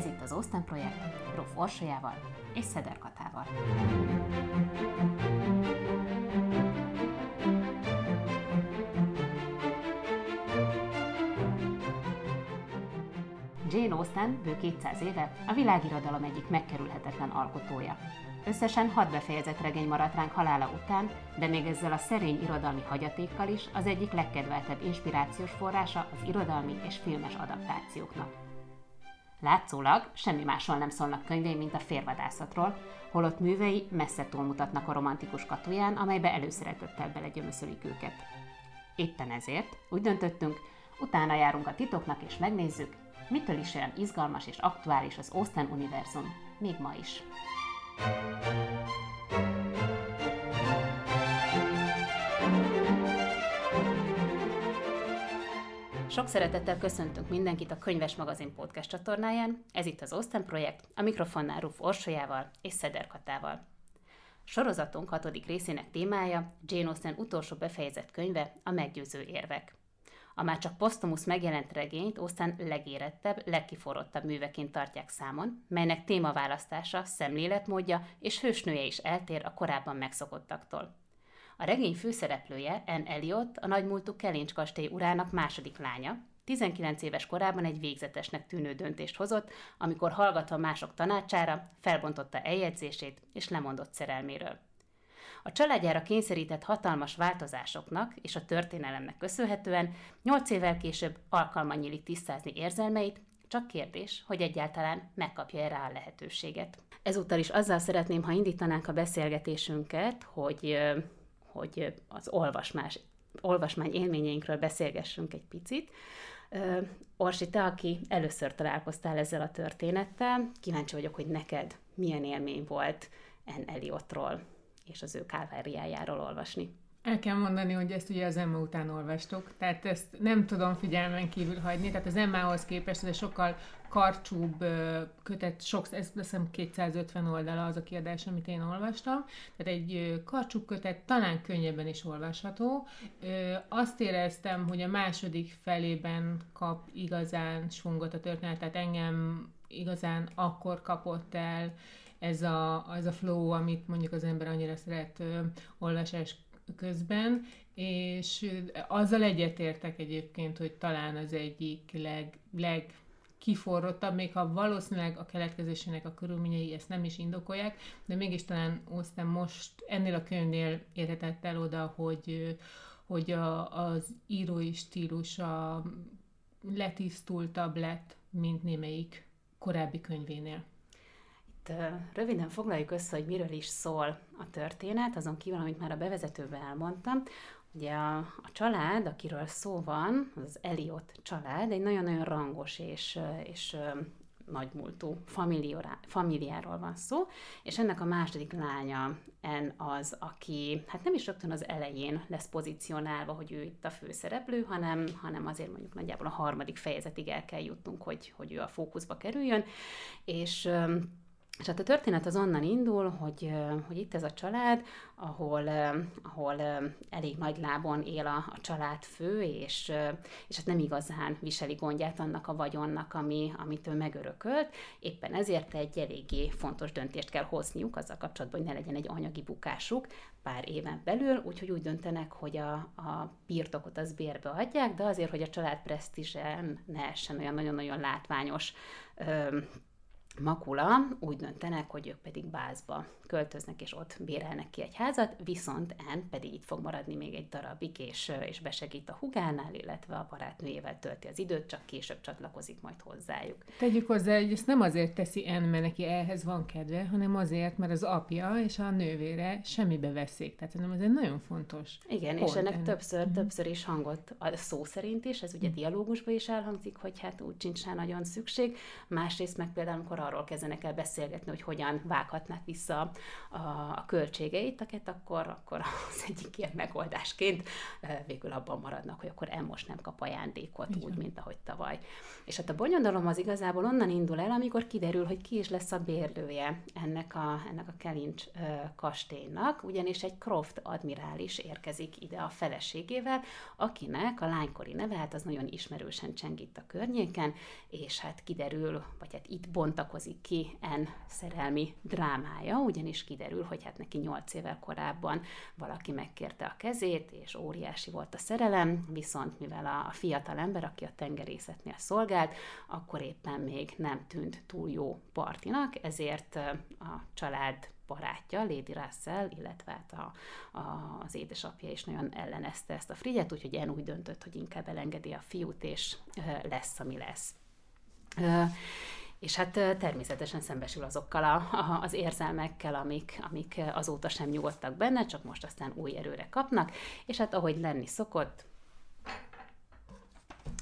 Ez itt az Osztán Projekt, Prof. Orsolyával és Szeder Katával. Jane Austen bő 200 éve a világirodalom egyik megkerülhetetlen alkotója. Összesen hat befejezett regény maradt ránk halála után, de még ezzel a szerény irodalmi hagyatékkal is az egyik legkedveltebb inspirációs forrása az irodalmi és filmes adaptációknak. Látszólag semmi másról nem szólnak könyvei, mint a férvadászatról, holott művei messze túlmutatnak a romantikus katuján, amelybe előszeretettel belegyömöszölik őket. Éppen ezért úgy döntöttünk, utána járunk a titoknak és megnézzük, mitől is olyan izgalmas és aktuális az Austen univerzum, még ma is. Sok szeretettel köszöntünk mindenkit a Könyves Magazin Podcast csatornáján. Ez itt az Osztán Projekt, a mikrofonnál Ruf Orsolyával és Szeder Katával. Sorozatunk hatodik részének témája Jane Austen utolsó befejezett könyve, a Meggyőző érvek. A már csak posztumusz megjelent regényt Austen legérettebb, legkiforrottabb műveként tartják számon, melynek témaválasztása, szemléletmódja és hősnője is eltér a korábban megszokottaktól. A regény főszereplője, Anne Elliot, a nagymúltú Kelincs kastély urának második lánya, 19 éves korában egy végzetesnek tűnő döntést hozott, amikor hallgatva mások tanácsára felbontotta eljegyzését és lemondott szerelméről. A családjára kényszerített hatalmas változásoknak és a történelemnek köszönhetően 8 évvel később alkalma nyílik tisztázni érzelmeit, csak kérdés, hogy egyáltalán megkapja-e rá a lehetőséget. Ezúttal is azzal szeretném, ha indítanánk a beszélgetésünket, hogy hogy az olvasmás, olvasmány élményeinkről beszélgessünk egy picit. Orsi, te, aki először találkoztál ezzel a történettel, kíváncsi vagyok, hogy neked milyen élmény volt En Eliotról és az ő kálváriájáról olvasni. El kell mondani, hogy ezt ugye az Emma után olvastok, tehát ezt nem tudom figyelmen kívül hagyni, tehát az Emmához képest ez sokkal karcsúbb kötet, sok, ez hiszem 250 oldala az a kiadás, amit én olvastam, tehát egy karcsúbb kötet talán könnyebben is olvasható. Azt éreztem, hogy a második felében kap igazán svungot a történet, tehát engem igazán akkor kapott el ez a, az a flow, amit mondjuk az ember annyira szeret olvasás közben, és azzal egyetértek egyébként, hogy talán az egyik leg, leg kiforrottabb, még ha valószínűleg a keletkezésének a körülményei ezt nem is indokolják, de mégis talán Osztán most ennél a könyvnél érhetett el oda, hogy, hogy a, az írói stílusa letisztultabb lett, mint némelyik korábbi könyvénél röviden foglaljuk össze, hogy miről is szól a történet, azon kívül, amit már a bevezetőben elmondtam. Ugye a, a család, akiről szó van, az Eliot család, egy nagyon-nagyon rangos és, és nagymúltú familiáról van szó, és ennek a második lánya en az, aki hát nem is rögtön az elején lesz pozícionálva, hogy ő itt a főszereplő, hanem, hanem azért mondjuk nagyjából a harmadik fejezetig el kell jutnunk, hogy, hogy ő a fókuszba kerüljön, és és hát a történet az onnan indul, hogy, hogy itt ez a család, ahol, ahol elég nagy lábon él a, a család fő, és, és hát nem igazán viseli gondját annak a vagyonnak, ami, amit ő megörökölt. Éppen ezért egy eléggé fontos döntést kell hozniuk azzal kapcsolatban, hogy ne legyen egy anyagi bukásuk pár éven belül, úgyhogy úgy döntenek, hogy a, a birtokot az bérbe adják, de azért, hogy a család presztízsen ne essen olyan nagyon-nagyon látványos Makula úgy döntenek, hogy ők pedig Bázba költöznek, és ott bérelnek ki egy házat, viszont En pedig itt fog maradni még egy darabig, és, és besegít a hugánál, illetve a barátnőjével tölti az időt, csak később csatlakozik majd hozzájuk. Tegyük hozzá, hogy ezt nem azért teszi En, mert neki ehhez van kedve, hanem azért, mert az apja és a nővére semmibe veszik. Tehát nem ez egy nagyon fontos Igen, pont és ennek ennek. többször, mm. többször is hangot, a szó szerint is, ez ugye dialógusban is elhangzik, hogy hát úgy sincs nagyon szükség. Másrészt meg például, amikor arról kezdenek el beszélgetni, hogy hogyan vághatnák vissza a, a költségeit, akit akkor, akkor az egyik ilyen megoldásként végül abban maradnak, hogy akkor el most nem kap ajándékot, Igen. úgy, mint ahogy tavaly. És hát a bonyodalom az igazából onnan indul el, amikor kiderül, hogy ki is lesz a bérlője ennek a, ennek a Kelincs kastélynak, ugyanis egy Croft admirális érkezik ide a feleségével, akinek a lánykori neve, hát az nagyon ismerősen cseng itt a környéken, és hát kiderül, vagy hát itt bontakozik ki en szerelmi drámája, ugyanis kiderül, hogy hát neki nyolc évvel korábban valaki megkérte a kezét, és óriási volt a szerelem, viszont mivel a, a fiatal ember, aki a tengerészetnél szolgált, akkor éppen még nem tűnt túl jó partinak, ezért a család barátja, Lady Russell, illetve hát a, a, az édesapja is nagyon ellenezte ezt a Frigyet, úgyhogy En úgy döntött, hogy inkább elengedi a fiút, és lesz, ami lesz. És hát természetesen szembesül azokkal a, a, az érzelmekkel, amik, amik azóta sem nyugodtak benne, csak most aztán új erőre kapnak, és hát ahogy lenni szokott,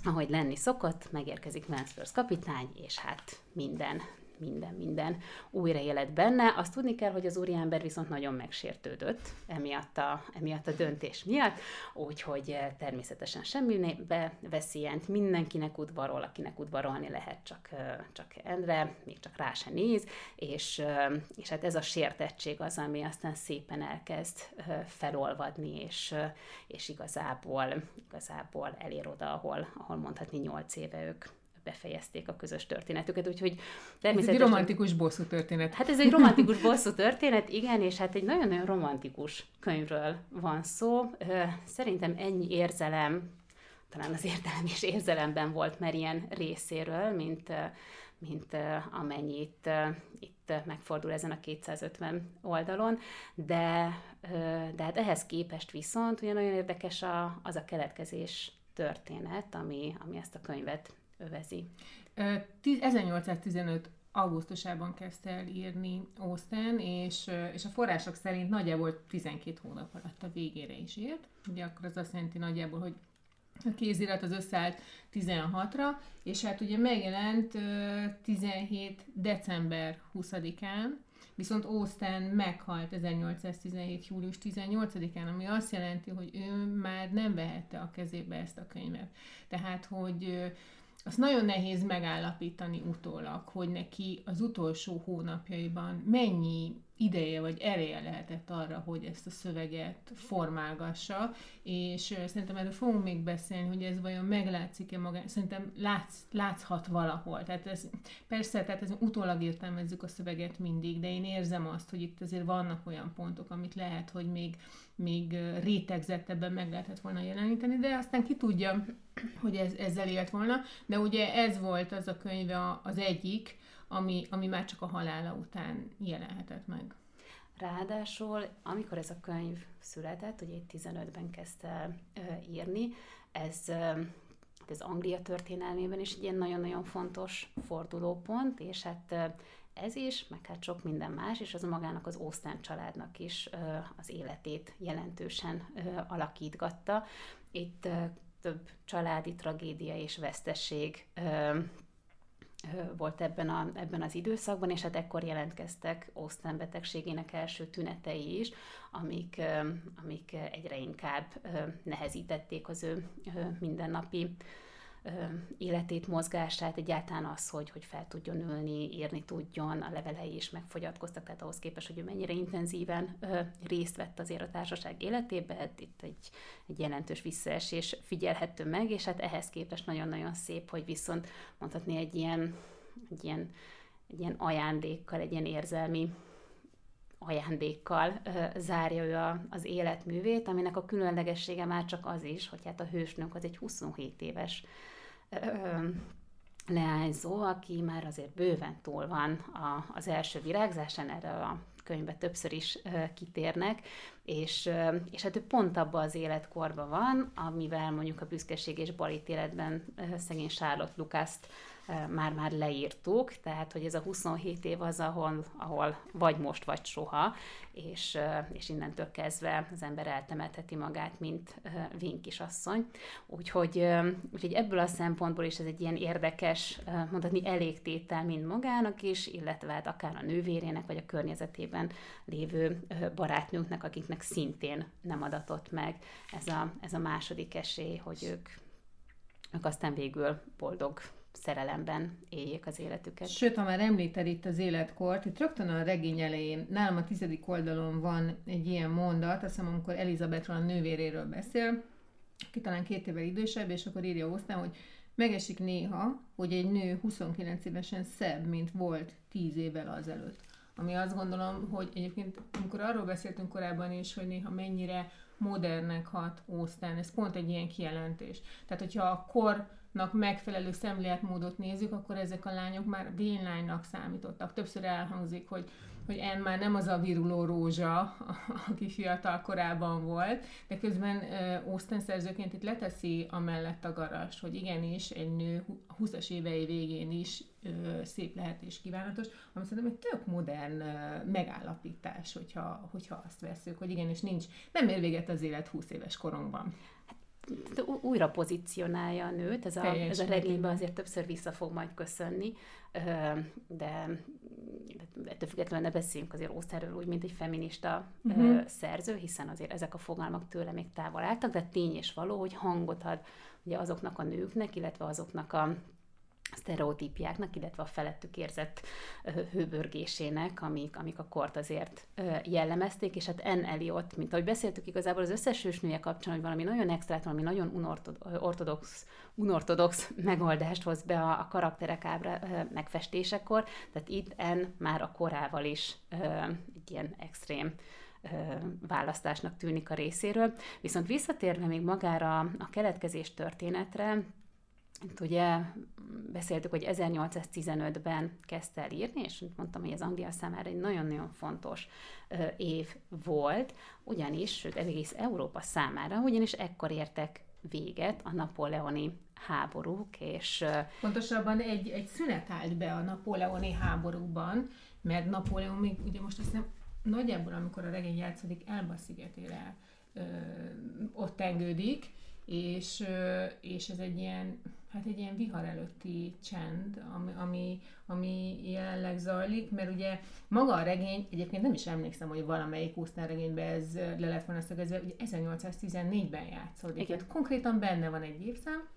ahogy lenni szokott, megérkezik Mansfield kapitány, és hát minden minden, minden újra élet benne. Azt tudni kell, hogy az úriember viszont nagyon megsértődött emiatt a, emiatt a döntés miatt, úgyhogy eh, természetesen semmibe veszi ilyent, mindenkinek udvarol, akinek udvarolni lehet, csak, eh, csak Endre, még csak rá se néz, és, eh, és hát ez a sértettség az, ami aztán szépen elkezd felolvadni, és, és igazából, igazából elér oda, ahol, ahol mondhatni nyolc éve ők befejezték a közös történetüket, úgyhogy természetesen... Ez egy romantikus bosszú történet. Hát ez egy romantikus bosszú történet, igen, és hát egy nagyon-nagyon romantikus könyvről van szó. Szerintem ennyi érzelem, talán az értelem és érzelemben volt Merien részéről, mint, mint amennyit itt megfordul ezen a 250 oldalon, de, de hát ehhez képest viszont ugye nagyon érdekes a, az a keletkezés történet, ami, ami ezt a könyvet övezi. 1815 augusztusában kezdte el írni Austen, és, és a források szerint nagyjából 12 hónap alatt a végére is írt. Ugye akkor az azt jelenti nagyjából, hogy a kézirat az összeállt 16-ra, és hát ugye megjelent 17. december 20-án, viszont Austen meghalt 1817. július 18-án, ami azt jelenti, hogy ő már nem vehette a kezébe ezt a könyvet. Tehát, hogy azt nagyon nehéz megállapítani utólag, hogy neki az utolsó hónapjaiban mennyi ideje vagy ereje lehetett arra, hogy ezt a szöveget formálgassa, és szerintem erről fogunk még beszélni, hogy ez vajon meglátszik-e magán, szerintem látsz, látszhat valahol. Tehát ez, persze, tehát ez utólag értelmezzük a szöveget mindig, de én érzem azt, hogy itt azért vannak olyan pontok, amit lehet, hogy még, még rétegzettebben meg lehetett volna jeleníteni, de aztán ki tudja, hogy ez, ezzel élt volna. De ugye ez volt az a könyv az egyik, ami, ami már csak a halála után jelenhetett meg. Ráadásul, amikor ez a könyv született, ugye itt 15-ben kezdte uh, írni, ez, uh, ez Anglia történelmében is egy ilyen nagyon-nagyon fontos fordulópont, és hát ez is, meg hát sok minden más, és az magának az Ósztán családnak is az életét jelentősen alakítgatta. Itt több családi tragédia és vesztesség uh, volt ebben, a, ebben az időszakban, és hát ekkor jelentkeztek Austen betegségének első tünetei is, amik, amik egyre inkább nehezítették az ő mindennapi életét, mozgását, egyáltalán az, hogy, hogy fel tudjon ülni, írni tudjon, a levelei is megfogyatkoztak, tehát ahhoz képest, hogy ő mennyire intenzíven ö, részt vett azért a társaság életébe, hát itt egy, egy jelentős visszaesés figyelhető meg, és hát ehhez képest nagyon-nagyon szép, hogy viszont mondhatni egy ilyen, egy ilyen, egy ilyen ajándékkal, egy ilyen érzelmi ajándékkal ö, zárja ő a, az életművét, aminek a különlegessége már csak az is, hogy hát a hősnőnk az egy 27 éves leányzó, aki már azért bőven túl van a, az első virágzásán, erre a könyvbe többször is uh, kitérnek, és, uh, és hát ő pont abban az életkorban van, amivel mondjuk a büszkeség és balit életben uh, szegény Charlotte Lukaszt már-már leírtuk, tehát hogy ez a 27 év az, ahol, ahol vagy most, vagy soha, és, és innentől kezdve az ember eltemetheti magát, mint Vink kisasszony. Úgyhogy, úgyhogy ebből a szempontból is ez egy ilyen érdekes, mondhatni elégtétel mind magának is, illetve hát akár a nővérének, vagy a környezetében lévő barátnőknek, akiknek szintén nem adatott meg ez a, ez a második esély, hogy ők, ők aztán végül boldog szerelemben éljék az életüket. Sőt, ha már említed itt az életkort, itt rögtön a regény elején, nálam a tizedik oldalon van egy ilyen mondat, azt hiszem, amikor Elizabethről, a nővéréről beszél, aki talán két évvel idősebb, és akkor írja Osztán, hogy megesik néha, hogy egy nő 29 évesen szebb, mint volt 10 évvel azelőtt. Ami azt gondolom, hogy egyébként, amikor arról beszéltünk korábban is, hogy néha mennyire modernnek hat Osztán, ez pont egy ilyen kijelentés. Tehát, hogyha a kor megfelelő szemléletmódot nézzük, akkor ezek a lányok már vénlánynak számítottak. Többször elhangzik, hogy hogy En már nem az a viruló rózsa, aki fiatal korában volt, de közben Austen szerzőként itt leteszi amellett a garast, hogy igenis egy nő 20-as évei végén is szép lehet és kívánatos, ami szerintem egy tök modern uh, megállapítás, hogyha, hogyha azt veszük, hogy igenis nincs, nem ér véget az élet 20 éves koromban újra pozícionálja a nőt, ez a, ez a regényben azért többször vissza fog majd köszönni, de ettől függetlenül ne beszéljünk azért Ószerről úgy, mint egy feminista uh-huh. szerző, hiszen azért ezek a fogalmak tőle még távol álltak, de tény és való, hogy hangot ad ugye azoknak a nőknek, illetve azoknak a sztereotípiáknak, illetve a felettük érzett hőbörgésének, amik, amik a kort azért jellemezték, és hát En Eliot, mint ahogy beszéltük igazából az összes hősnője kapcsán, hogy valami nagyon extrát, valami nagyon unortodox, unortodox megoldást hoz be a, a karakterek ábra megfestésekor, tehát itt En már a korával is egy ilyen extrém választásnak tűnik a részéről. Viszont visszatérve még magára a keletkezés történetre, itt ugye beszéltük, hogy 1815-ben kezdte el írni, és mondtam, hogy az Anglia számára egy nagyon-nagyon fontos ö, év volt, ugyanis, sőt, egész Európa számára, ugyanis ekkor értek véget a napóleoni háborúk, és... Pontosabban egy, egy szünet állt be a napóleoni háborúban, mert Napóleon még, ugye most azt hiszem, nagyjából, amikor a regény játszódik, Elba szigetére ö, ott tengődik, és, és ez egy ilyen hát egy ilyen vihar előtti csend, ami, ami, ami jelenleg zajlik, mert ugye maga a regény, egyébként nem is emlékszem, hogy valamelyik Austen regényben ez le lett volna szögezve, ugye 1814-ben játszódik. Igen. Tehát konkrétan benne van egy évszám,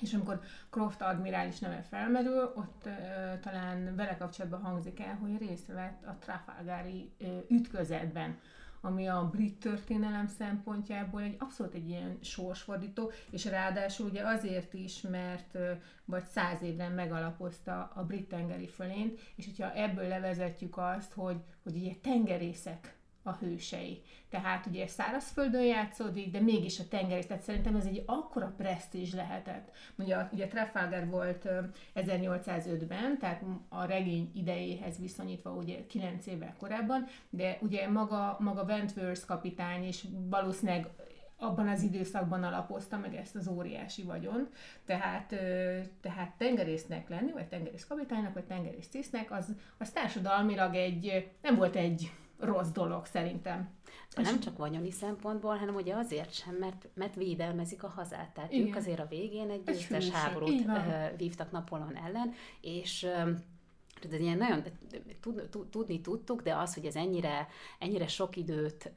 és amikor Croft admirális neve felmerül, ott uh, talán vele kapcsolatban hangzik el, hogy részt vett a Trafalgári uh, ütközetben ami a brit történelem szempontjából egy abszolút egy ilyen sorsfordító, és ráadásul ugye azért is, mert vagy száz évre megalapozta a brit tengeri fölényt, és hogyha ebből levezetjük azt, hogy, hogy ugye tengerészek a hősei. Tehát ugye szárazföldön játszódik, de mégis a tengerész, tehát szerintem ez egy akkora presztízs lehetett. Ugye, ugye Trafalgar volt 1805-ben, tehát a regény idejéhez viszonyítva ugye 9 évvel korábban, de ugye maga, maga Wentworth kapitány is valószínűleg abban az időszakban alapozta meg ezt az óriási vagyont. Tehát, tehát tengerésznek lenni, vagy tengerész kapitánynak, vagy tengerész tisztnek, az, az társadalmilag egy, nem volt egy rossz dolog szerintem. De nem csak vagyoni szempontból, hanem ugye azért sem, mert, mert védelmezik a hazát. Tehát Igen. ők azért a végén egy győztes háborút vívtak Napolon ellen, és ez ilyen nagyon, tudni tudtuk, de az, hogy ez ennyire, ennyire sok időt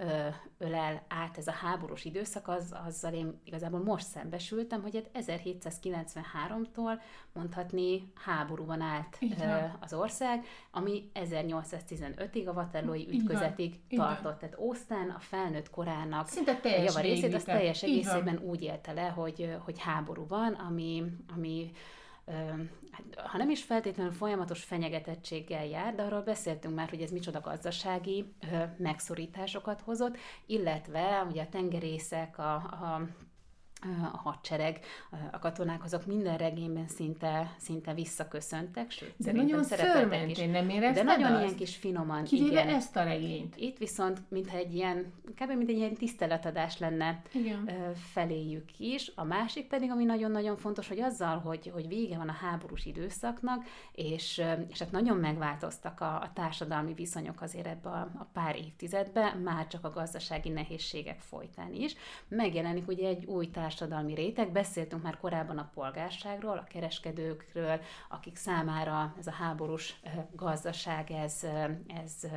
ölel át ez a háborús időszak, az, azzal én igazából most szembesültem, hogy 1793-tól mondhatni háborúban állt az ország, ami 1815-ig a Waterloo-i ütközetig Igen. tartott. Tehát Osztán a felnőtt korának Szinte teljes java részét, az teljes egészében úgy élte le, hogy, hogy háború van, ami, ami hát, ha nem is feltétlenül folyamatos fenyegetettséggel jár, de arról beszéltünk már, hogy ez micsoda gazdasági megszorításokat hozott, illetve ugye a tengerészek, a, a a hadsereg, a katonák, azok minden regényben szinte, szinte visszaköszöntek, sőt, de nagyon szeretettek is. nem De nagyon azt? ilyen kis finoman, Kivéve igen. ezt a regényt. Itt viszont, mintha egy ilyen, kb. mint egy ilyen tiszteletadás lenne Igen. feléjük is. A másik pedig, ami nagyon-nagyon fontos, hogy azzal, hogy, hogy vége van a háborús időszaknak, és, és hát nagyon megváltoztak a, a társadalmi viszonyok azért ebbe a, a pár évtizedbe, már csak a gazdasági nehézségek folytán is. Megjelenik ugye egy új társadalmi réteg, beszéltünk már korábban a polgárságról, a kereskedőkről, akik számára ez a háborús gazdaság, ez, ez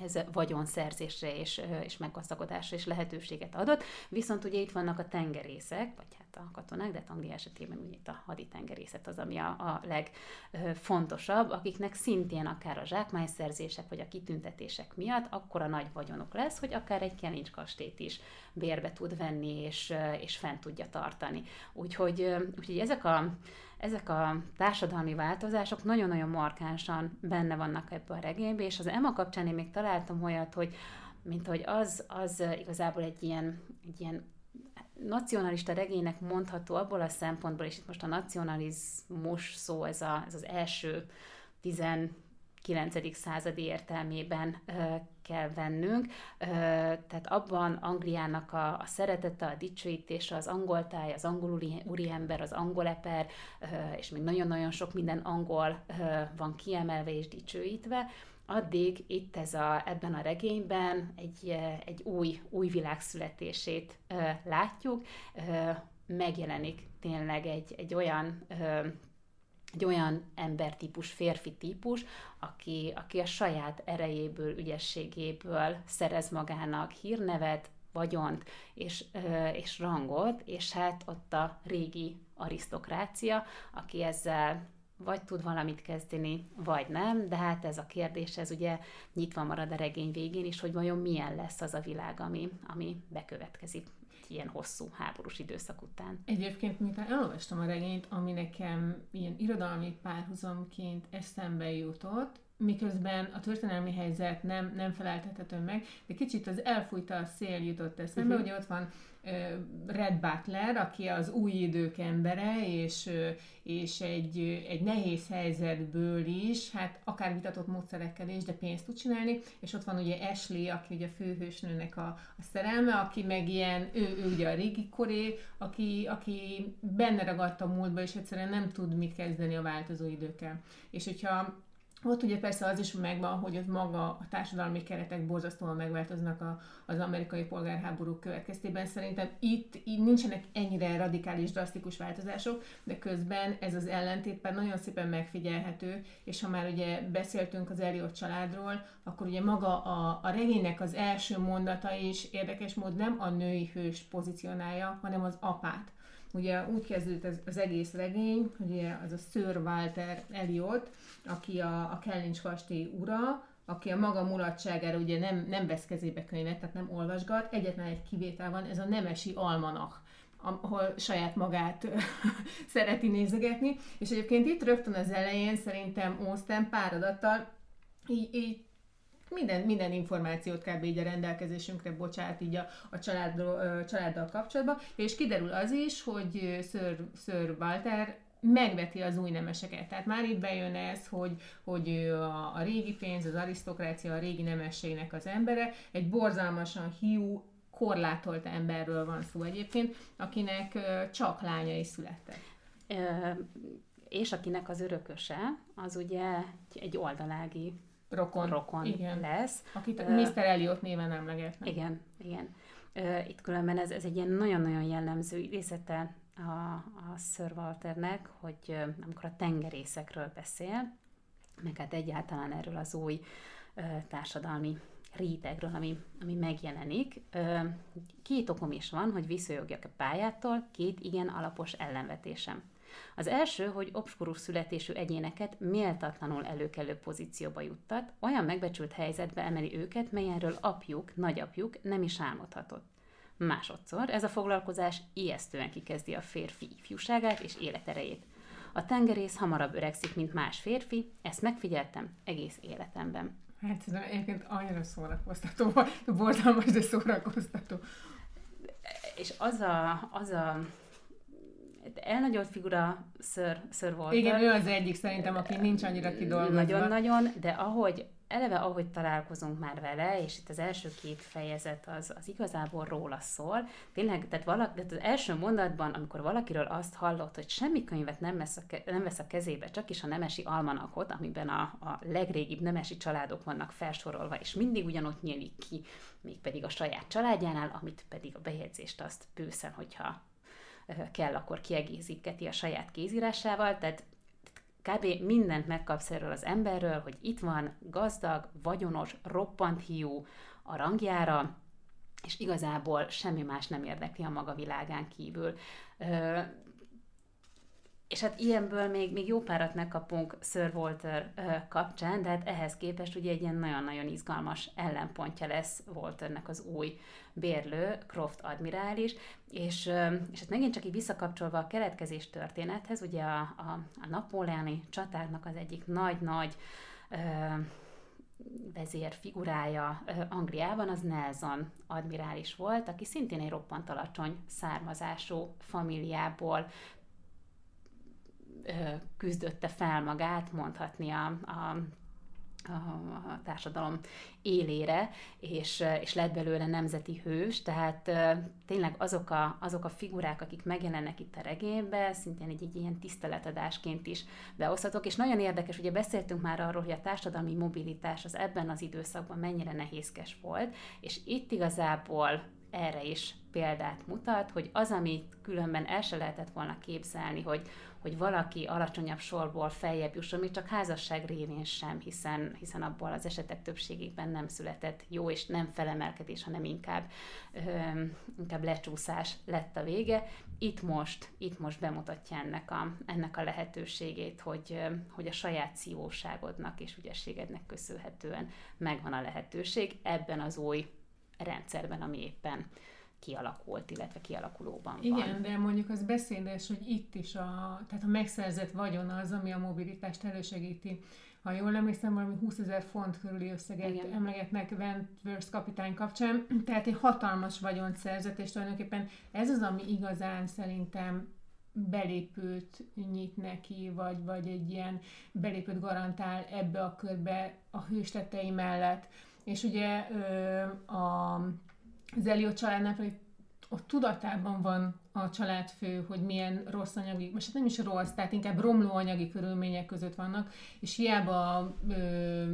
ez vagyonszerzésre és, és meggazdagodásra is lehetőséget adott. Viszont ugye itt vannak a tengerészek, vagy hát a katonák, de Anglia esetében ugye itt a haditengerészet az, ami a, a legfontosabb, akiknek szintén akár a zsákmányszerzések vagy a kitüntetések miatt akkora nagy vagyonok lesz, hogy akár egy kelincs kastét is bérbe tud venni és, és fent tudja tartani. Úgyhogy, úgyhogy ezek a ezek a társadalmi változások nagyon-nagyon markánsan benne vannak ebben a regényben, és az Emma kapcsán én még találtam olyat, hogy mint hogy az, az igazából egy ilyen, egy ilyen nacionalista regénynek mondható abból a szempontból, és itt most a nacionalizmus szó, ez, a, ez az első 19. századi értelmében kell vennünk. Tehát abban Angliának a, a szeretete, a dicsőítése, az angol táj, az angol úriember, az angol eper, és még nagyon-nagyon sok minden angol van kiemelve és dicsőítve, addig itt ez a, ebben a regényben egy, egy új, új világ születését látjuk, megjelenik tényleg egy, egy olyan egy olyan embertípus, férfi típus, aki, aki a saját erejéből, ügyességéből szerez magának hírnevet, vagyont és, és rangot, és hát ott a régi arisztokrácia, aki ezzel vagy tud valamit kezdeni, vagy nem, de hát ez a kérdés, ez ugye nyitva marad a regény végén is, hogy vajon milyen lesz az a világ, ami, ami bekövetkezik ilyen hosszú háborús időszak után. Egyébként, miután elolvastam a regényt, ami nekem ilyen irodalmi párhuzamként eszembe jutott, miközben a történelmi helyzet nem, nem feleltethető meg, de kicsit az elfújta a szél jutott eszembe, uh-huh. ugye ott van Red Butler, aki az új idők embere, és, és egy, egy nehéz helyzetből is, hát akár vitatott módszerekkel is, de pénzt tud csinálni, és ott van ugye Ashley, aki ugye a főhősnőnek a, a szerelme, aki meg ilyen, ő, ő ugye a régi koré, aki, aki benne ragadt a múltba, és egyszerűen nem tud mit kezdeni a változó időkkel. És hogyha ott ugye persze az is megvan, hogy ott maga a társadalmi keretek borzasztóan megváltoznak a, az amerikai polgárháború következtében. Szerintem itt, itt nincsenek ennyire radikális, drasztikus változások, de közben ez az ellentét már nagyon szépen megfigyelhető, és ha már ugye beszéltünk az Eliott családról, akkor ugye maga a, a regénynek az első mondata is érdekes mód nem a női hős pozícionálja, hanem az apát Ugye úgy kezdődött az, az egész regény, hogy az a Sir Walter Eliot, aki a, a Kellincs kastély ura, aki a maga mulatságára ugye nem, nem vesz kezébe könyvet, tehát nem olvasgat. Egyetlen egy kivétel van, ez a Nemesi Almanach ahol saját magát szereti nézegetni, és egyébként itt rögtön az elején szerintem Austen pár adattal így, így minden, minden információt kb. így a rendelkezésünkre bocsát így a, a családdal, családdal kapcsolatban, és kiderül az is, hogy Sir, Sir Walter megveti az új nemeseket. Tehát már itt bejön ez, hogy, hogy a, a régi pénz, az arisztokrácia, a régi nemességnek az embere, egy borzalmasan hiú, korlátolt emberről van szó egyébként, akinek csak lányai születtek. Ö, és akinek az örököse, az ugye egy oldalági rokon, rokon igen. lesz. Akit uh, Mr. Elliot néven emlegetnek. Igen, igen. Uh, itt különben ez, ez egy ilyen nagyon-nagyon jellemző idézete a, a Sir Walternek, hogy uh, amikor a tengerészekről beszél, meg hát egyáltalán erről az új uh, társadalmi rétegről, ami, ami megjelenik. Két okom is van, hogy visszajogjak a pályától, két igen alapos ellenvetésem. Az első, hogy obskurus születésű egyéneket méltatlanul előkelő pozícióba juttat, olyan megbecsült helyzetbe emeli őket, melyenről apjuk, nagyapjuk nem is álmodhatott. Másodszor ez a foglalkozás ijesztően kikezdi a férfi ifjúságát és életerejét. A tengerész hamarabb öregszik, mint más férfi, ezt megfigyeltem egész életemben. Hát ez egyébként annyira szórakoztató, borzalmas, de szórakoztató és az a, az a elnagyolt figura ször, ször volt. Igen, ő az egyik szerintem, aki nincs annyira kidolgozva. Nagyon-nagyon, de ahogy eleve ahogy találkozunk már vele, és itt az első két fejezet az, az igazából róla szól, tényleg, tehát, valaki, tehát az első mondatban, amikor valakiről azt hallott, hogy semmi könyvet nem vesz a, nem vesz a kezébe, csak is a nemesi almanakot, amiben a, a legrégibb nemesi családok vannak felsorolva, és mindig ugyanott nyílik ki, mégpedig a saját családjánál, amit pedig a bejegyzést azt bőszen, hogyha kell, akkor kiegészítketi a saját kézírásával, tehát kb. mindent megkapsz erről az emberről, hogy itt van gazdag, vagyonos, roppant hiú a rangjára, és igazából semmi más nem érdekli a maga világán kívül. És hát ilyenből még, még jó párat megkapunk Sir Walter ö, kapcsán, de hát ehhez képest ugye egy ilyen nagyon-nagyon izgalmas ellenpontja lesz Walternek az új bérlő, Croft admirális, és, ö, és hát megint csak így visszakapcsolva a keletkezés történethez, ugye a, a, a napóleoni csatáknak az egyik nagy-nagy vezér figurája Angliában az Nelson admirális volt, aki szintén egy roppant alacsony származású familiából küzdötte fel magát, mondhatni a, a a társadalom élére, és, és lett belőle nemzeti hős, tehát tényleg azok a, azok a figurák, akik megjelennek itt a regényben, szintén egy, egy ilyen tiszteletadásként is behozhatok, és nagyon érdekes, ugye beszéltünk már arról, hogy a társadalmi mobilitás az ebben az időszakban mennyire nehézkes volt, és itt igazából erre is példát mutat, hogy az, amit különben el se lehetett volna képzelni, hogy, hogy valaki alacsonyabb sorból feljebb jusson, még csak házasság révén sem, hiszen, hiszen abból az esetek többségében nem született jó és nem felemelkedés, hanem inkább, ö, inkább lecsúszás lett a vége. Itt most, itt most bemutatja ennek a, ennek a lehetőségét, hogy, hogy a saját szívóságodnak és ügyességednek köszönhetően megvan a lehetőség ebben az új rendszerben, ami éppen kialakult, illetve kialakulóban van. Igen, de mondjuk az beszédes, hogy itt is a, tehát a megszerzett vagyon az, ami a mobilitást elősegíti. Ha jól emlékszem, valami 20 ezer font körüli összeget Igen. emlegetnek Wentworth kapitány kapcsán, tehát egy hatalmas vagyont szerzett, és tulajdonképpen ez az, ami igazán szerintem belépőt nyit neki, vagy, vagy egy ilyen belépőt garantál ebbe a körbe a hőstetei mellett. És ugye a az Eliott családnál pedig ott tudatában van a családfő, hogy milyen rossz anyagi, most hát nem is rossz, tehát inkább romló anyagi körülmények között vannak, és hiába ö,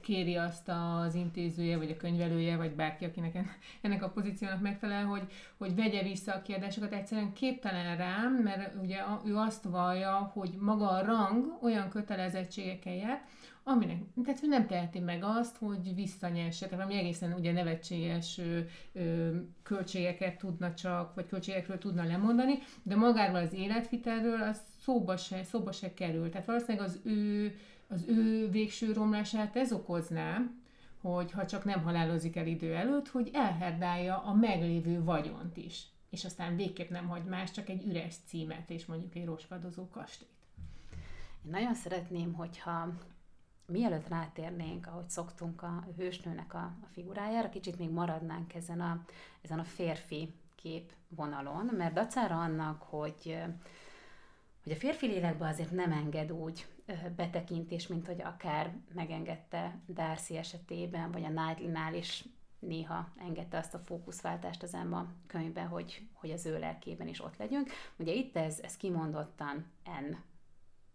kéri azt az intézője, vagy a könyvelője, vagy bárki, akinek ennek a pozíciónak megfelel, hogy, hogy vegye vissza a kiadásokat, egyszerűen képtelen rám, mert ugye ő azt vallja, hogy maga a rang olyan kötelezettségekkel jár, aminek, tehát hogy nem teheti meg azt, hogy visszanyesse, tehát valami egészen ugye nevetséges ö, ö, költségeket tudna csak, vagy költségekről tudna lemondani, de magáról az életvitelről az szóba se, szóba se kerül. Tehát valószínűleg az ő, az ő végső romlását ez okozná, hogy ha csak nem halálozik el idő előtt, hogy elherdálja a meglévő vagyont is. És aztán végképp nem hagy más, csak egy üres címet és mondjuk egy roskadozó kastélyt. Én nagyon szeretném, hogyha mielőtt rátérnénk, ahogy szoktunk a hősnőnek a, a figurájára, kicsit még maradnánk ezen a, ezen a férfi kép vonalon, mert dacára annak, hogy, hogy a férfi lélekbe azért nem enged úgy betekintés, mint hogy akár megengedte Darcy esetében, vagy a Knightley-nál is néha engedte azt a fókuszváltást az Emma könyvben, hogy, hogy az ő lelkében is ott legyünk. Ugye itt ez, ez kimondottan en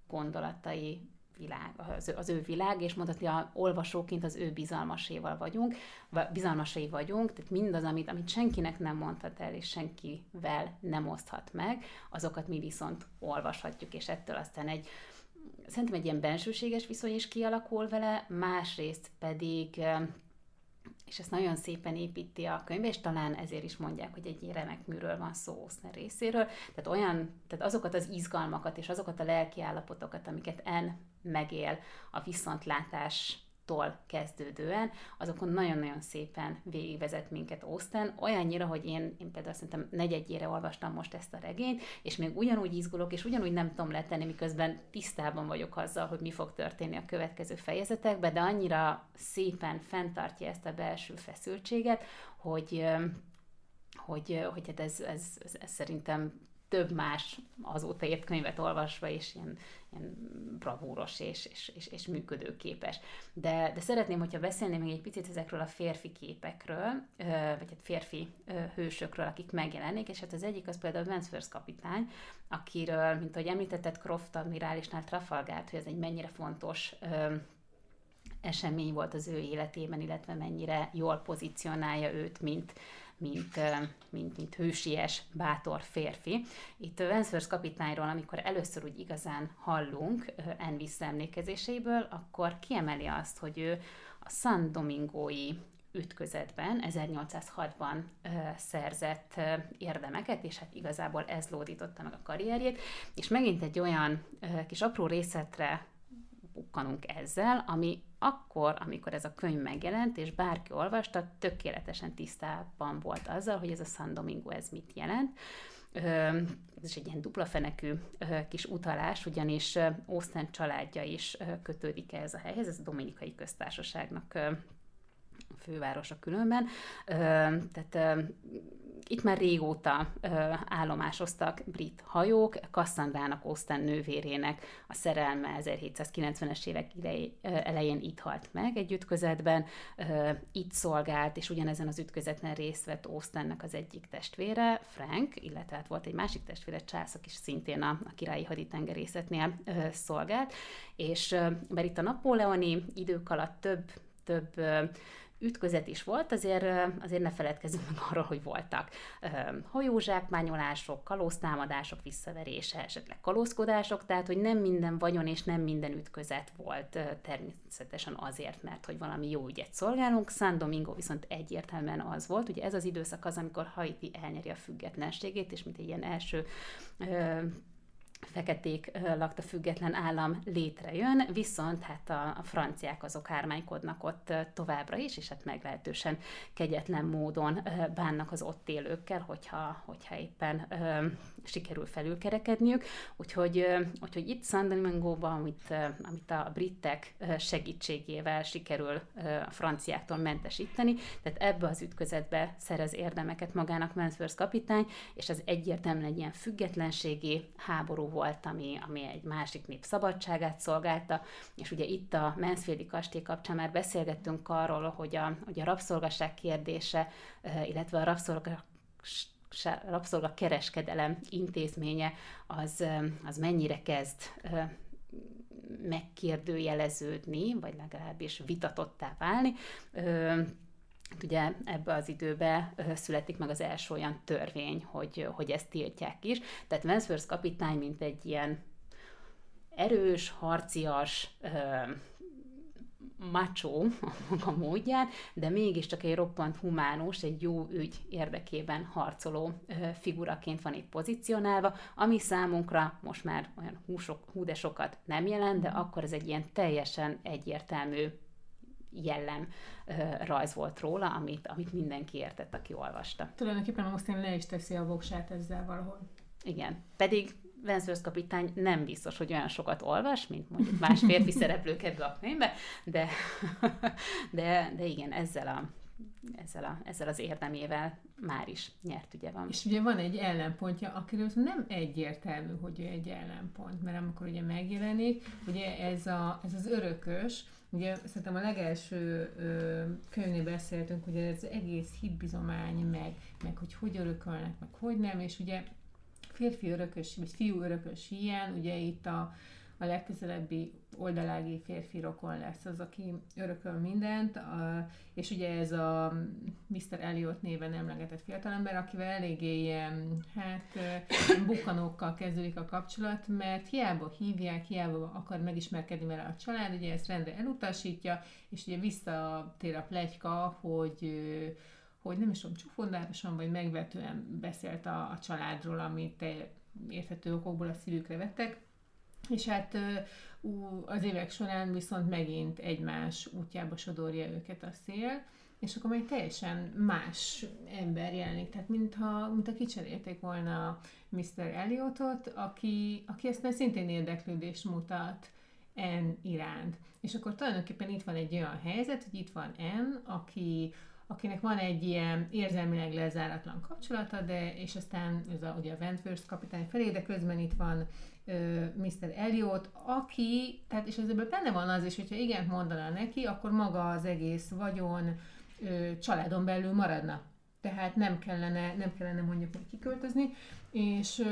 gondolatai világ, az, ő, az ő világ, és mondhatni, a olvasóként az ő bizalmaséval vagyunk, bizalmasai vagyunk, tehát mindaz, amit, amit senkinek nem mondhat el, és senkivel nem oszthat meg, azokat mi viszont olvashatjuk, és ettől aztán egy, szerintem egy ilyen bensőséges viszony is kialakul vele, másrészt pedig és ezt nagyon szépen építi a könyv, és talán ezért is mondják, hogy egy remek műről van szó Oszner részéről. Tehát olyan, tehát azokat az izgalmakat és azokat a lelki állapotokat, amiket En megél a viszontlátás kezdődően, azokon nagyon-nagyon szépen végigvezet minket Austen, olyannyira, hogy én, én például szerintem negyedjére olvastam most ezt a regényt, és még ugyanúgy izgulok, és ugyanúgy nem tudom letenni, miközben tisztában vagyok azzal, hogy mi fog történni a következő fejezetekben, de annyira szépen fenntartja ezt a belső feszültséget, hogy hogy, hogy hát ez, ez, ez, ez szerintem több más azóta ért könyvet olvasva, és ilyen bravúros és, és, és, és működőképes. De, de szeretném, hogyha beszélném még egy picit ezekről a férfi képekről, vagy hát férfi hősökről, akik megjelennék, és hát az egyik az például Mansworth kapitány, akiről, mint ahogy említetted, Croft admirálisnál Trafalgárt, hogy ez egy mennyire fontos esemény volt az ő életében, illetve mennyire jól pozícionálja őt, mint, mint, mint, mint hősies, bátor férfi. Itt Wentworth kapitányról, amikor először úgy igazán hallunk en visszaemlékezéséből, akkor kiemeli azt, hogy ő a San Domingói ütközetben 1806-ban ö, szerzett ö, érdemeket, és hát igazából ez lódította meg a karrierjét, és megint egy olyan ö, kis apró részletre bukkanunk ezzel, ami akkor, amikor ez a könyv megjelent, és bárki olvasta, tökéletesen tisztában volt azzal, hogy ez a San Domingo ez mit jelent. Ez is egy ilyen dupla fenekű kis utalás, ugyanis Austen családja is kötődik ehhez a helyhez, ez a Dominikai Köztársaságnak fővárosa különben. Tehát itt már régóta ö, állomásoztak brit hajók, Kasszandrának, Austen nővérének a szerelme 1790-es évek elején itt halt meg egy ütközetben, ö, itt szolgált, és ugyanezen az ütközeten részt vett Austennek az egyik testvére, Frank, illetve hát volt egy másik testvére, Charles, aki szintén a, a királyi haditengerészetnél ö, szolgált, és ö, mert itt a napóleoni idők alatt több több ütközet is volt, azért, azért ne feledkezzünk meg arról, hogy voltak hajózsákmányolások, kalóztámadások, visszaverése, esetleg kalózkodások, tehát hogy nem minden vagyon és nem minden ütközet volt természetesen azért, mert hogy valami jó ügyet szolgálunk. San Domingo viszont egyértelműen az volt, ugye ez az időszak az, amikor Haiti elnyeri a függetlenségét, és mint egy ilyen első feketék lakta független állam létrejön, viszont hát a, a franciák azok ármánykodnak ott továbbra is, és hát meglehetősen kegyetlen módon bánnak az ott élőkkel, hogyha, hogyha éppen sikerül felülkerekedniük. Úgyhogy, úgyhogy itt San Domingóban, amit, amit a britek segítségével sikerül a franciáktól mentesíteni, tehát ebbe az ütközetbe szerez érdemeket magának Mansworth kapitány, és az egyértelműen egy ilyen függetlenségi háború volt, ami, ami egy másik nép szabadságát szolgálta, és ugye itt a Mansfieldi kastély kapcsán már beszélgettünk arról, hogy a, hogy a rabszolgaság kérdése, illetve a rabszolga rabszolga kereskedelem intézménye az, az mennyire kezd megkérdőjeleződni, vagy legalábbis vitatottá válni. Hát ugye ebbe az időbe születik meg az első olyan törvény, hogy, hogy ezt tiltják is. Tehát Mansworth kapitány, mint egy ilyen erős, harcias, macho a maga módján, de mégiscsak egy roppant humánus, egy jó ügy érdekében harcoló figuraként van itt pozícionálva, ami számunkra most már olyan húsok, hú de sokat nem jelent, de akkor ez egy ilyen teljesen egyértelmű jellem rajz volt róla, amit, amit mindenki értett, aki olvasta. Tulajdonképpen Austin le is teszi a voksát ezzel valahol. Igen, pedig Venzősz kapitány nem biztos, hogy olyan sokat olvas, mint mondjuk más férfi szereplők ebbe a könyvbe, de, de, de igen, ezzel, a, ezzel, a, ezzel az érdemével már is nyert ugye van. És ugye van egy ellenpontja, akiről nem egyértelmű, hogy ő egy ellenpont, mert amikor ugye megjelenik, ugye ez, a, ez az örökös, Ugye szerintem a legelső ö, könyvnél beszéltünk, hogy ez egész hitbizomány, meg, meg hogy hogy örökölnek, meg hogy nem, és ugye férfi örökös, vagy fiú örökös ilyen, ugye itt a, a legközelebbi oldalági férfi rokon lesz az, aki örököl mindent, a, és ugye ez a Mr. Elliot néven emlegetett fiatalember, akivel eléggé ilyen, hát bukkanókkal kezdődik a kapcsolat, mert hiába hívják, hiába akar megismerkedni vele a család, ugye ezt rendre elutasítja, és ugye visszatér a plegyka, hogy hogy nem is tudom, csúfondárosan vagy megvetően beszélt a, a családról, amit érthető okokból a szívükre vettek, és hát az évek során viszont megint egymás útjába sodorja őket a szél, és akkor egy teljesen más ember jelenik, tehát mintha, mintha kicserélték volna Mr. Elliotot, aki, aki aztán szintén érdeklődést mutat en iránt. És akkor tulajdonképpen itt van egy olyan helyzet, hogy itt van En, aki akinek van egy ilyen érzelmileg lezáratlan kapcsolata, de és aztán ez a, ugye a Wentworth kapitány felé, de közben itt van ö, Mr. Elliot, aki, tehát és ezzel benne van az is, hogyha igent mondana neki, akkor maga az egész vagyon ö, családon belül maradna. Tehát nem kellene, nem kellene mondjuk kiköltözni, és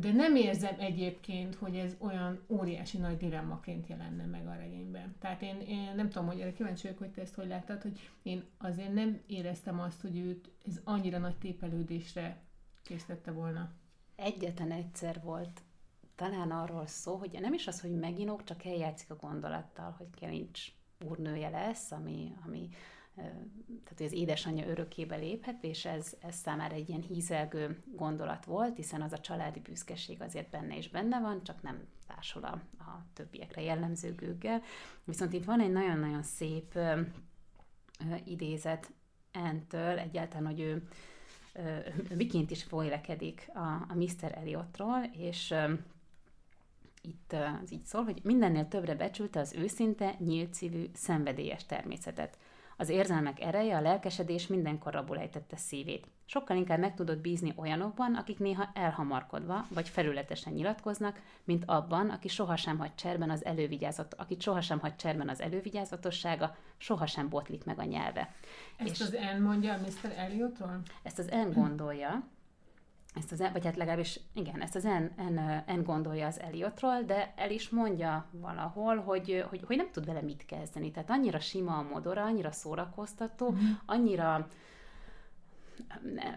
de nem érzem egyébként, hogy ez olyan óriási nagy dilemmaként jelenne meg a regényben. Tehát én, én nem tudom, hogy erre kíváncsi vagyok, hogy te ezt hogy láttad, hogy én azért nem éreztem azt, hogy őt ez annyira nagy tépelődésre készítette volna. Egyetlen egyszer volt talán arról szó, hogy nem is az, hogy meginok, csak eljátszik a gondolattal, hogy Kevincs úrnője lesz, ami, ami tehát hogy az édesanyja örökébe léphet, és ez, ez számára egy ilyen hízelgő gondolat volt, hiszen az a családi büszkeség azért benne is benne van, csak nem társul a, a többiekre jellemző gőggel. Viszont itt van egy nagyon-nagyon szép ö, ö, idézet Entől, egyáltalán, hogy ő, ö, miként is folylekedik a, a Mr. Eliotról, és ö, itt az így szól, hogy mindennél többre becsülte az őszinte, nyílt szívű, szenvedélyes természetet. Az érzelmek ereje, a lelkesedés mindenkor rabul ejtette szívét. Sokkal inkább meg tudott bízni olyanokban, akik néha elhamarkodva vagy felületesen nyilatkoznak, mint abban, aki sohasem hagy cserben az elővigyázat, akit sohasem hagy cserben az elővigyázatossága, sohasem botlik meg a nyelve. Ezt És az N mondja Mr. Eliotról? Ezt az N gondolja, ezt az, vagy hát legalábbis igen, ezt az N, N, N gondolja az Eliotról, de el is mondja valahol, hogy, hogy, hogy nem tud vele mit kezdeni. Tehát annyira sima a modora, annyira szórakoztató, mm-hmm. annyira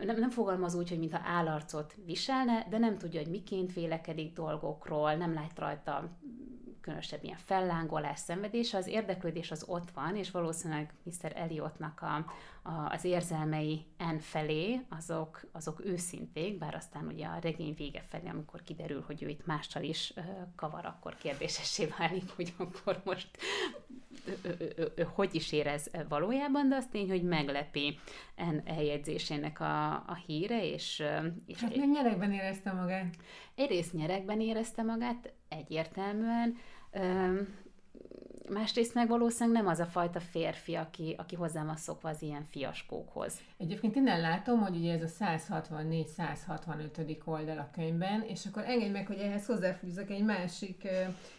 nem, nem fogalmaz úgy, hogy mintha állarcot viselne, de nem tudja, hogy miként vélekedik dolgokról, nem lát rajta különösebb ilyen fellángolás, szenvedés, az érdeklődés az ott van, és valószínűleg Mr. Eliotnak a, a, az érzelmei en felé, azok, azok őszinték, bár aztán ugye a regény vége felé, amikor kiderül, hogy ő itt mással is ö, kavar, akkor kérdésessé válik, hogy akkor most ő, ő, ő hogy is érez valójában, de az tény, hogy meglepi en eljegyzésének a, a híre, és... és hát még nyerekben érezte magát. Egyrészt nyerekben érezte magát, egyértelműen, másrészt meg valószínűleg nem az a fajta férfi, aki, aki hozzá van szokva az ilyen fiaskókhoz. Egyébként innen látom, hogy ugye ez a 164-165. oldal a könyvben, és akkor engedj meg, hogy ehhez hozzáfűzök egy másik uh,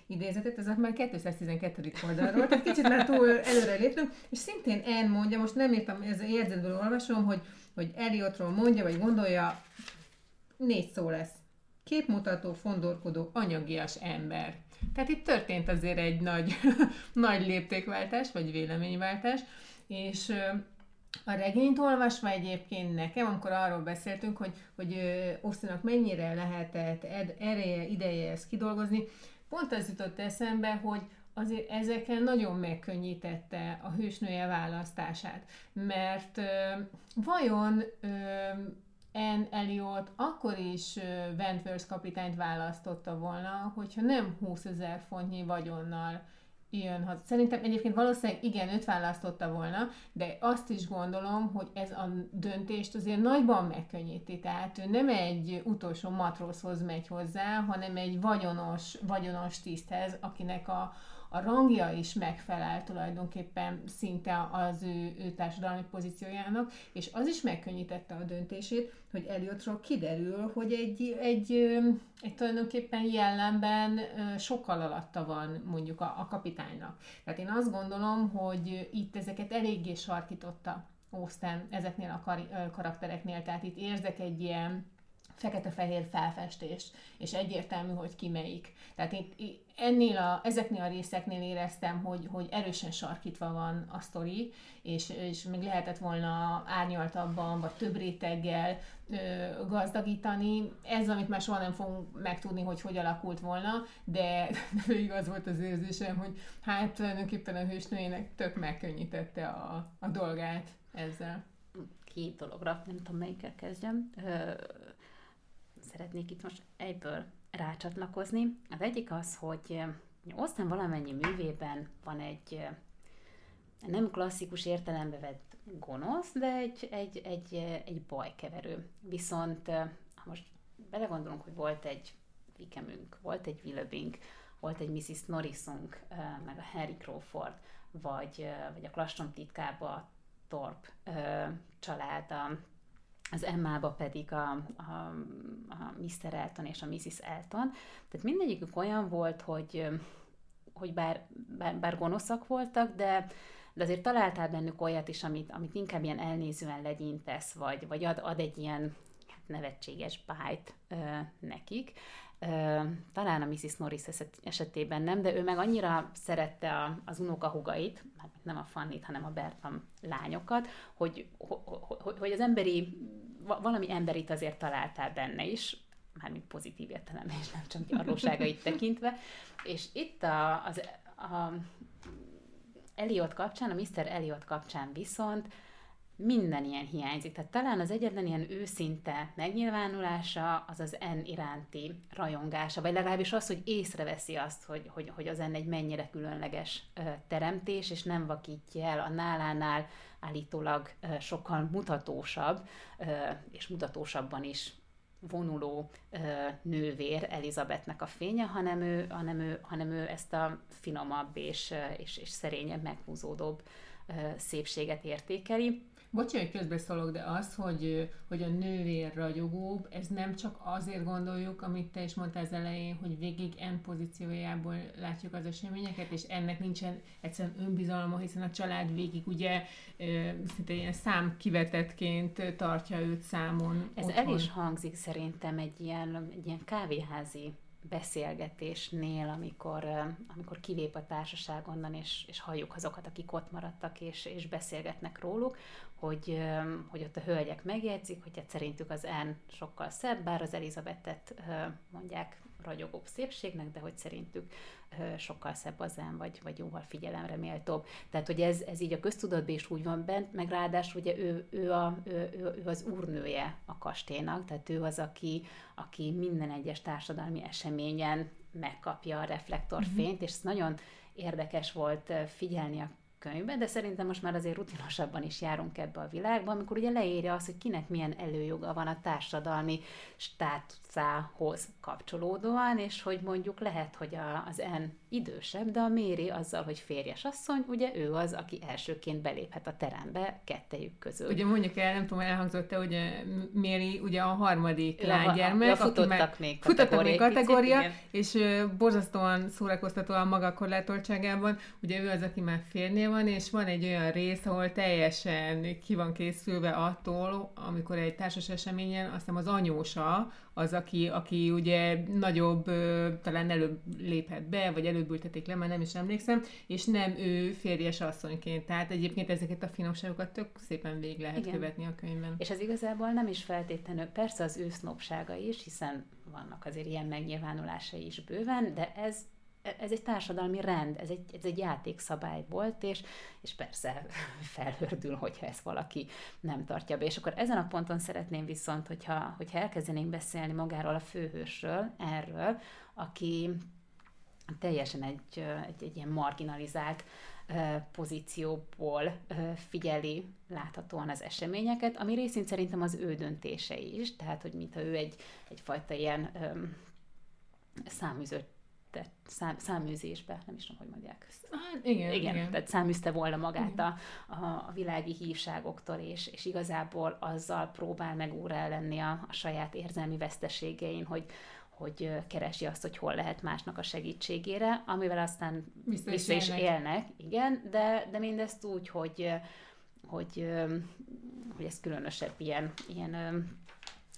idézetet, ez már 212. oldalról, tehát kicsit már túl előre léptünk, és szintén en mondja, most nem értem, ez a jegyzetből olvasom, hogy, hogy Eliotról mondja, vagy gondolja, négy szó lesz. Képmutató, fondorkodó, anyagias ember. Tehát itt történt azért egy nagy, nagy léptékváltás, vagy véleményváltás, és a regényt olvasva egyébként nekem, amikor arról beszéltünk, hogy, hogy Osztának mennyire lehetett ed, ereje, ideje ezt kidolgozni, pont az jutott eszembe, hogy azért ezeken nagyon megkönnyítette a hősnője választását, mert ö, vajon ö, Anne Elliot akkor is Wentworth kapitányt választotta volna, hogyha nem 20 ezer fontnyi vagyonnal jön haza. Szerintem egyébként valószínűleg igen, őt választotta volna, de azt is gondolom, hogy ez a döntést azért nagyban megkönnyíti. Tehát ő nem egy utolsó matrózhoz megy hozzá, hanem egy vagyonos, vagyonos tiszthez, akinek a, a rangja is megfelel tulajdonképpen szinte az ő, ő társadalmi pozíciójának, és az is megkönnyítette a döntését, hogy Eliotról kiderül, hogy egy, egy, egy tulajdonképpen jellemben sokkal alatta van mondjuk a, a kapitánynak. Tehát én azt gondolom, hogy itt ezeket eléggé sarkította Austen ezeknél a kar- karaktereknél, tehát itt érzek egy ilyen fekete-fehér felfestés, és egyértelmű, hogy ki melyik. Tehát itt ennél a, ezeknél a részeknél éreztem, hogy, hogy erősen sarkítva van a sztori, és, és még lehetett volna árnyaltabban, vagy több réteggel ö, gazdagítani. Ez, amit már soha nem fogunk megtudni, hogy hogy alakult volna, de, de végig az volt az érzésem, hogy hát tulajdonképpen a hősnőjének tök megkönnyítette a, a dolgát ezzel. Két dologra, nem tudom melyikkel kezdjem. Ö, szeretnék itt most egyből rácsatlakozni. Az egyik az, hogy aztán valamennyi művében van egy nem klasszikus értelembe vett gonosz, de egy, egy, egy, egy bajkeverő. Viszont ha most belegondolunk, hogy volt egy Vikemünk, volt egy Willoughbyünk, volt egy Mrs. Norrisunk, meg a Harry Crawford, vagy, vagy a Klastrom titkába Torp család, a, az Emmába pedig a, a, a Mr. Elton és a Mrs. Elton. Tehát mindegyikük olyan volt, hogy, hogy bár, bár, bár gonoszak voltak, de, de azért találtál bennük olyat is, amit, amit inkább ilyen elnézően legyintesz, vagy, vagy ad, ad egy ilyen hát nevetséges bájt ö, nekik. Ö, talán a Mrs. Norris esetében nem, de ő meg annyira szerette a, az unokahugait, nem a Fannit, hanem a Bertram lányokat, hogy, hogy, hogy az emberi, valami emberit azért találtál benne is, mármint pozitív értelemben, és nem csak gyarlóságait tekintve. És itt a, az, a Eliot kapcsán, a Mr. Eliot kapcsán viszont minden ilyen hiányzik. Tehát talán az egyetlen ilyen őszinte megnyilvánulása az az N iránti rajongása, vagy legalábbis az, hogy észreveszi azt, hogy, hogy, hogy az N egy mennyire különleges teremtés, és nem vakítja el a nálánál állítólag sokkal mutatósabb, és mutatósabban is vonuló ö, nővér Elizabethnek a fénye, hanem ő, hanem ő, hanem ő ezt a finomabb és, és, és szerényebb, meghúzódóbb szépséget értékeli. Bocsánat, hogy közbeszólok, de az, hogy, hogy a nővér ragyogóbb, ez nem csak azért gondoljuk, amit te is mondtál az elején, hogy végig en pozíciójából látjuk az eseményeket, és ennek nincsen egyszerűen önbizalma, hiszen a család végig ugye szinte ilyen szám kivetetként tartja őt számon. Ez otthon. el is hangzik szerintem egy ilyen, egy ilyen kávéházi beszélgetésnél, amikor, amikor kilép a társaság onnan, és, és halljuk azokat, akik ott maradtak, és, és beszélgetnek róluk, hogy, hogy ott a hölgyek megjegyzik, hogy hát szerintük az N sokkal szebb, bár az Elizabetet mondják ragyogóbb szépségnek, de hogy szerintük sokkal szebb az N, vagy, vagy jóval figyelemre méltóbb. Tehát, hogy ez, ez így a köztudatban is úgy van bent, meg ráadásul ugye ő, ő, a, ő, ő, az úrnője a kastélynak, tehát ő az, aki, aki minden egyes társadalmi eseményen megkapja a reflektorfényt, mm-hmm. és ez nagyon érdekes volt figyelni a könyvben, de szerintem most már azért rutinosabban is járunk ebbe a világba, amikor ugye leírja azt, hogy kinek milyen előjoga van a társadalmi státuszához kapcsolódóan, és hogy mondjuk lehet, hogy a, az N idősebb, de a Méri azzal, hogy férjes asszony, ugye ő az, aki elsőként beléphet a terembe kettejük közül. Ugye mondjuk el, nem tudom, elhangzott-e, hogy Méri ugye a harmadik lánygyermek, aki már még futottak még kategória, picit, és borzasztóan szórakoztatóan maga korlátoltságában, ugye ő az, aki már férnél van, és van egy olyan rész, ahol teljesen ki van készülve attól, amikor egy társas eseményen, azt hiszem az anyósa, az, aki, aki ugye nagyobb, talán előbb léphet be, vagy előbb ültetik le, már nem is emlékszem, és nem ő férjes asszonyként. Tehát egyébként ezeket a finomságokat tök szépen végig lehet Igen. követni a könyvben. És ez igazából nem is feltétlenül, persze az ő is, hiszen vannak azért ilyen megnyilvánulásai is bőven, de ez ez egy társadalmi rend, ez egy, ez egy játékszabály volt, és, és persze felhördül, hogyha ezt valaki nem tartja be. És akkor ezen a ponton szeretném viszont, hogyha, hogyha elkezdenénk beszélni magáról a főhősről, erről, aki teljesen egy, egy, egy ilyen marginalizált pozícióból figyeli láthatóan az eseményeket, ami részint szerintem az ő döntése is, tehát hogy mintha ő egy, egyfajta ilyen száműzött tett szám, száműzésbe, nem is tudom, hogy mondják. Hát, igen, igen, igen. Tehát száműzte volna magát a, a, a világi hívságoktól, és, és igazából azzal próbál meg óra lenni a, a saját érzelmi veszteségein, hogy, hogy keresi azt, hogy hol lehet másnak a segítségére, amivel aztán vissza, vissza is élnek. élnek, igen, de, de mindezt úgy, hogy, hogy, hogy ez különösebb ilyen, ilyen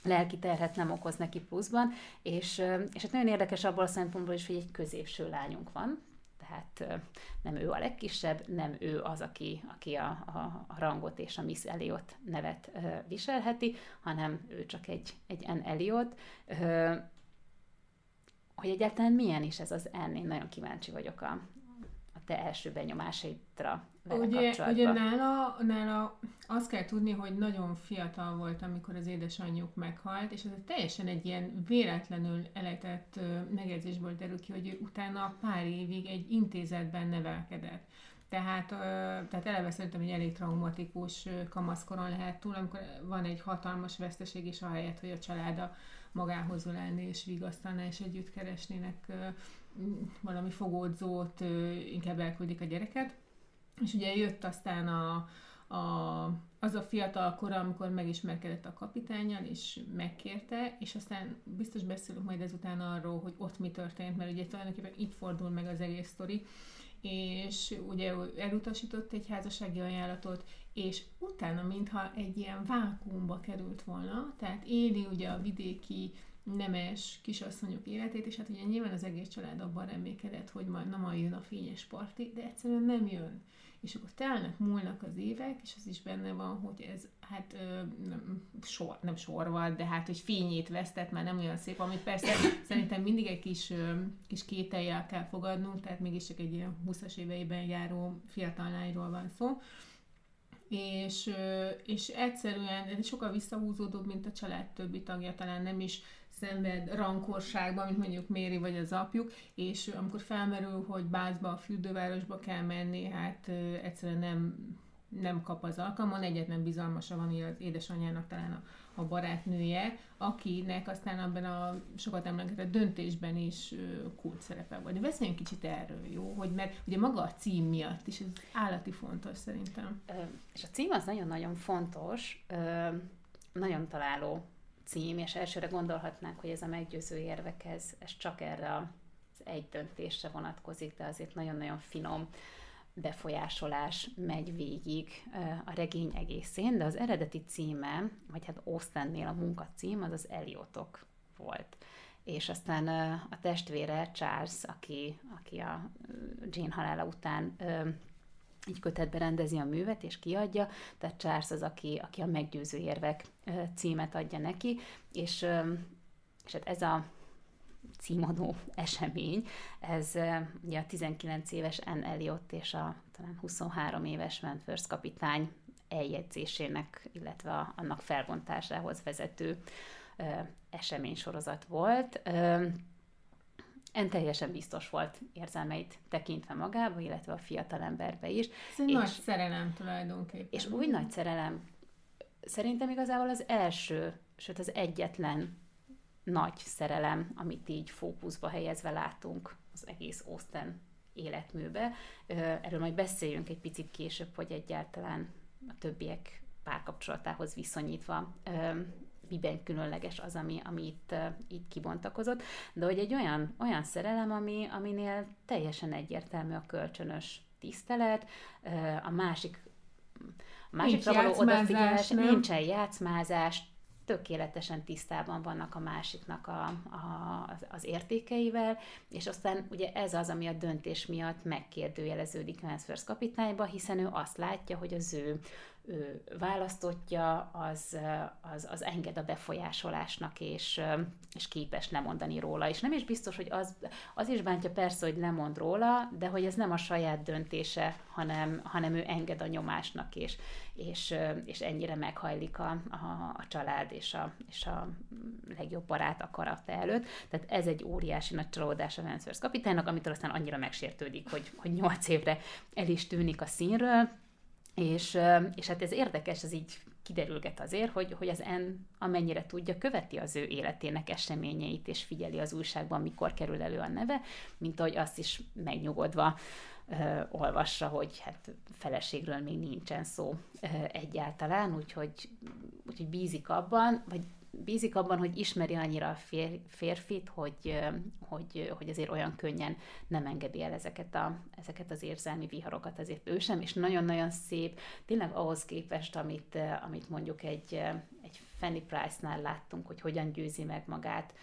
lelki terhet nem okoz neki pluszban, és, és hát nagyon érdekes abból a szempontból is, hogy egy középső lányunk van, tehát nem ő a legkisebb, nem ő az, aki, aki a, a, a rangot és a Miss Eliot nevet viselheti, hanem ő csak egy, egy N. Eliot. Hogy egyáltalán milyen is ez az N, én nagyon kíváncsi vagyok a, a te első benyomásaidra vele ugye, ugye nála, nála azt kell tudni, hogy nagyon fiatal volt, amikor az édesanyjuk meghalt, és ez teljesen egy ilyen véletlenül eletett megjegyzésből derül ki, hogy ő utána pár évig egy intézetben nevelkedett. Tehát, tehát eleve szerintem egy elég traumatikus kamaszkoron lehet túl, amikor van egy hatalmas veszteség, és ahelyett, hogy a családa magához ölelni és vigasztalná, és együtt keresnének valami fogódzót, inkább elküldik a gyereket. És ugye jött aztán a, a, az a fiatal kora, amikor megismerkedett a kapitányjal, és megkérte, és aztán biztos beszélünk majd ezután arról, hogy ott mi történt, mert ugye tulajdonképpen itt fordul meg az egész sztori, és ugye elutasított egy házassági ajánlatot, és utána mintha egy ilyen vákumba került volna, tehát éli ugye a vidéki nemes kisasszonyok életét, és hát ugye nyilván az egész család abban reménykedett, hogy majd na majd jön a fényes parti, de egyszerűen nem jön. És akkor telnek, múlnak az évek, és az is benne van, hogy ez hát nem, sor, nem sorval, de hát, hogy fényét vesztett, már nem olyan szép, amit persze szerintem mindig egy kis, kis kételjel kell fogadnunk, tehát mégis csak egy ilyen 20-as éveiben járó fiatal lányról van szó. És, és egyszerűen sokkal visszahúzódóbb, mint a család többi tagja, talán nem is szenved rankorságban, mint mondjuk Méri vagy az apjuk, és amikor felmerül, hogy Bázba, a fürdővárosba kell menni, hát egyszerűen nem, nem kap az alkalmon, egyetlen bizalmasa van az édesanyjának talán a, a barátnője, akinek aztán abban a sokat emlegetett döntésben is kult szerepe volt. Beszéljünk kicsit erről, jó? Hogy mert ugye maga a cím miatt is ez állati fontos szerintem. Ö, és a cím az nagyon-nagyon fontos, ö, nagyon találó cím, és elsőre gondolhatnánk, hogy ez a meggyőző érvek, ez, ez csak erre az egy döntésre vonatkozik, de azért nagyon-nagyon finom befolyásolás megy végig a regény egészén, de az eredeti címe, vagy hát Austennél a munkacím, az az Eliotok volt. És aztán a testvére Charles, aki, aki a Jane halála után így kötetbe rendezi a művet és kiadja, tehát Charles az, aki, aki a meggyőző érvek címet adja neki, és, és hát ez a címadó esemény, ez ugye a 19 éves Anne Elliot és a talán 23 éves Wentworth kapitány eljegyzésének, illetve annak felbontásához vezető eseménysorozat volt. En teljesen biztos volt érzelmeit tekintve magába, illetve a fiatal emberbe is. Ez és, nagy szerelem tulajdonképpen. És úgy nagy szerelem, szerintem igazából az első, sőt az egyetlen nagy szerelem, amit így fókuszba helyezve látunk az egész Austen életműbe. Erről majd beszéljünk egy picit később, hogy egyáltalán a többiek párkapcsolatához viszonyítva miben különleges az, ami, ami itt, itt kibontakozott, de hogy egy olyan, olyan szerelem, ami, aminél teljesen egyértelmű a kölcsönös tisztelet, a másik a másikra való odafigyelés, nincsen játszmázás, tökéletesen tisztában vannak a másiknak a, a, az értékeivel, és aztán ugye ez az, ami a döntés miatt megkérdőjeleződik Mansfors kapitányba, hiszen ő azt látja, hogy az ő ő választottja, az, az, az enged a befolyásolásnak, és, és képes lemondani róla. És nem is biztos, hogy az, az is bántja persze, hogy lemond róla, de hogy ez nem a saját döntése, hanem, hanem ő enged a nyomásnak, és, és, és ennyire meghajlik a, a, a család és a, és a legjobb barát akarata előtt. Tehát ez egy óriási nagy csalódás a Vance kapitánynak, amitől aztán annyira megsértődik, hogy, hogy nyolc évre el is tűnik a színről, és, és hát ez érdekes, ez így kiderülget azért, hogy, hogy az N amennyire tudja, követi az ő életének eseményeit, és figyeli az újságban, mikor kerül elő a neve, mint ahogy azt is megnyugodva ö, olvassa, hogy hát feleségről még nincsen szó ö, egyáltalán, úgyhogy, úgyhogy bízik abban, vagy bízik abban, hogy ismeri annyira a fér, férfit, hogy, hogy, hogy azért olyan könnyen nem engedi el ezeket, a, ezeket az érzelmi viharokat azért ő sem, és nagyon-nagyon szép, tényleg ahhoz képest, amit, amit mondjuk egy, egy Fanny Price-nál láttunk, hogy hogyan győzi meg magát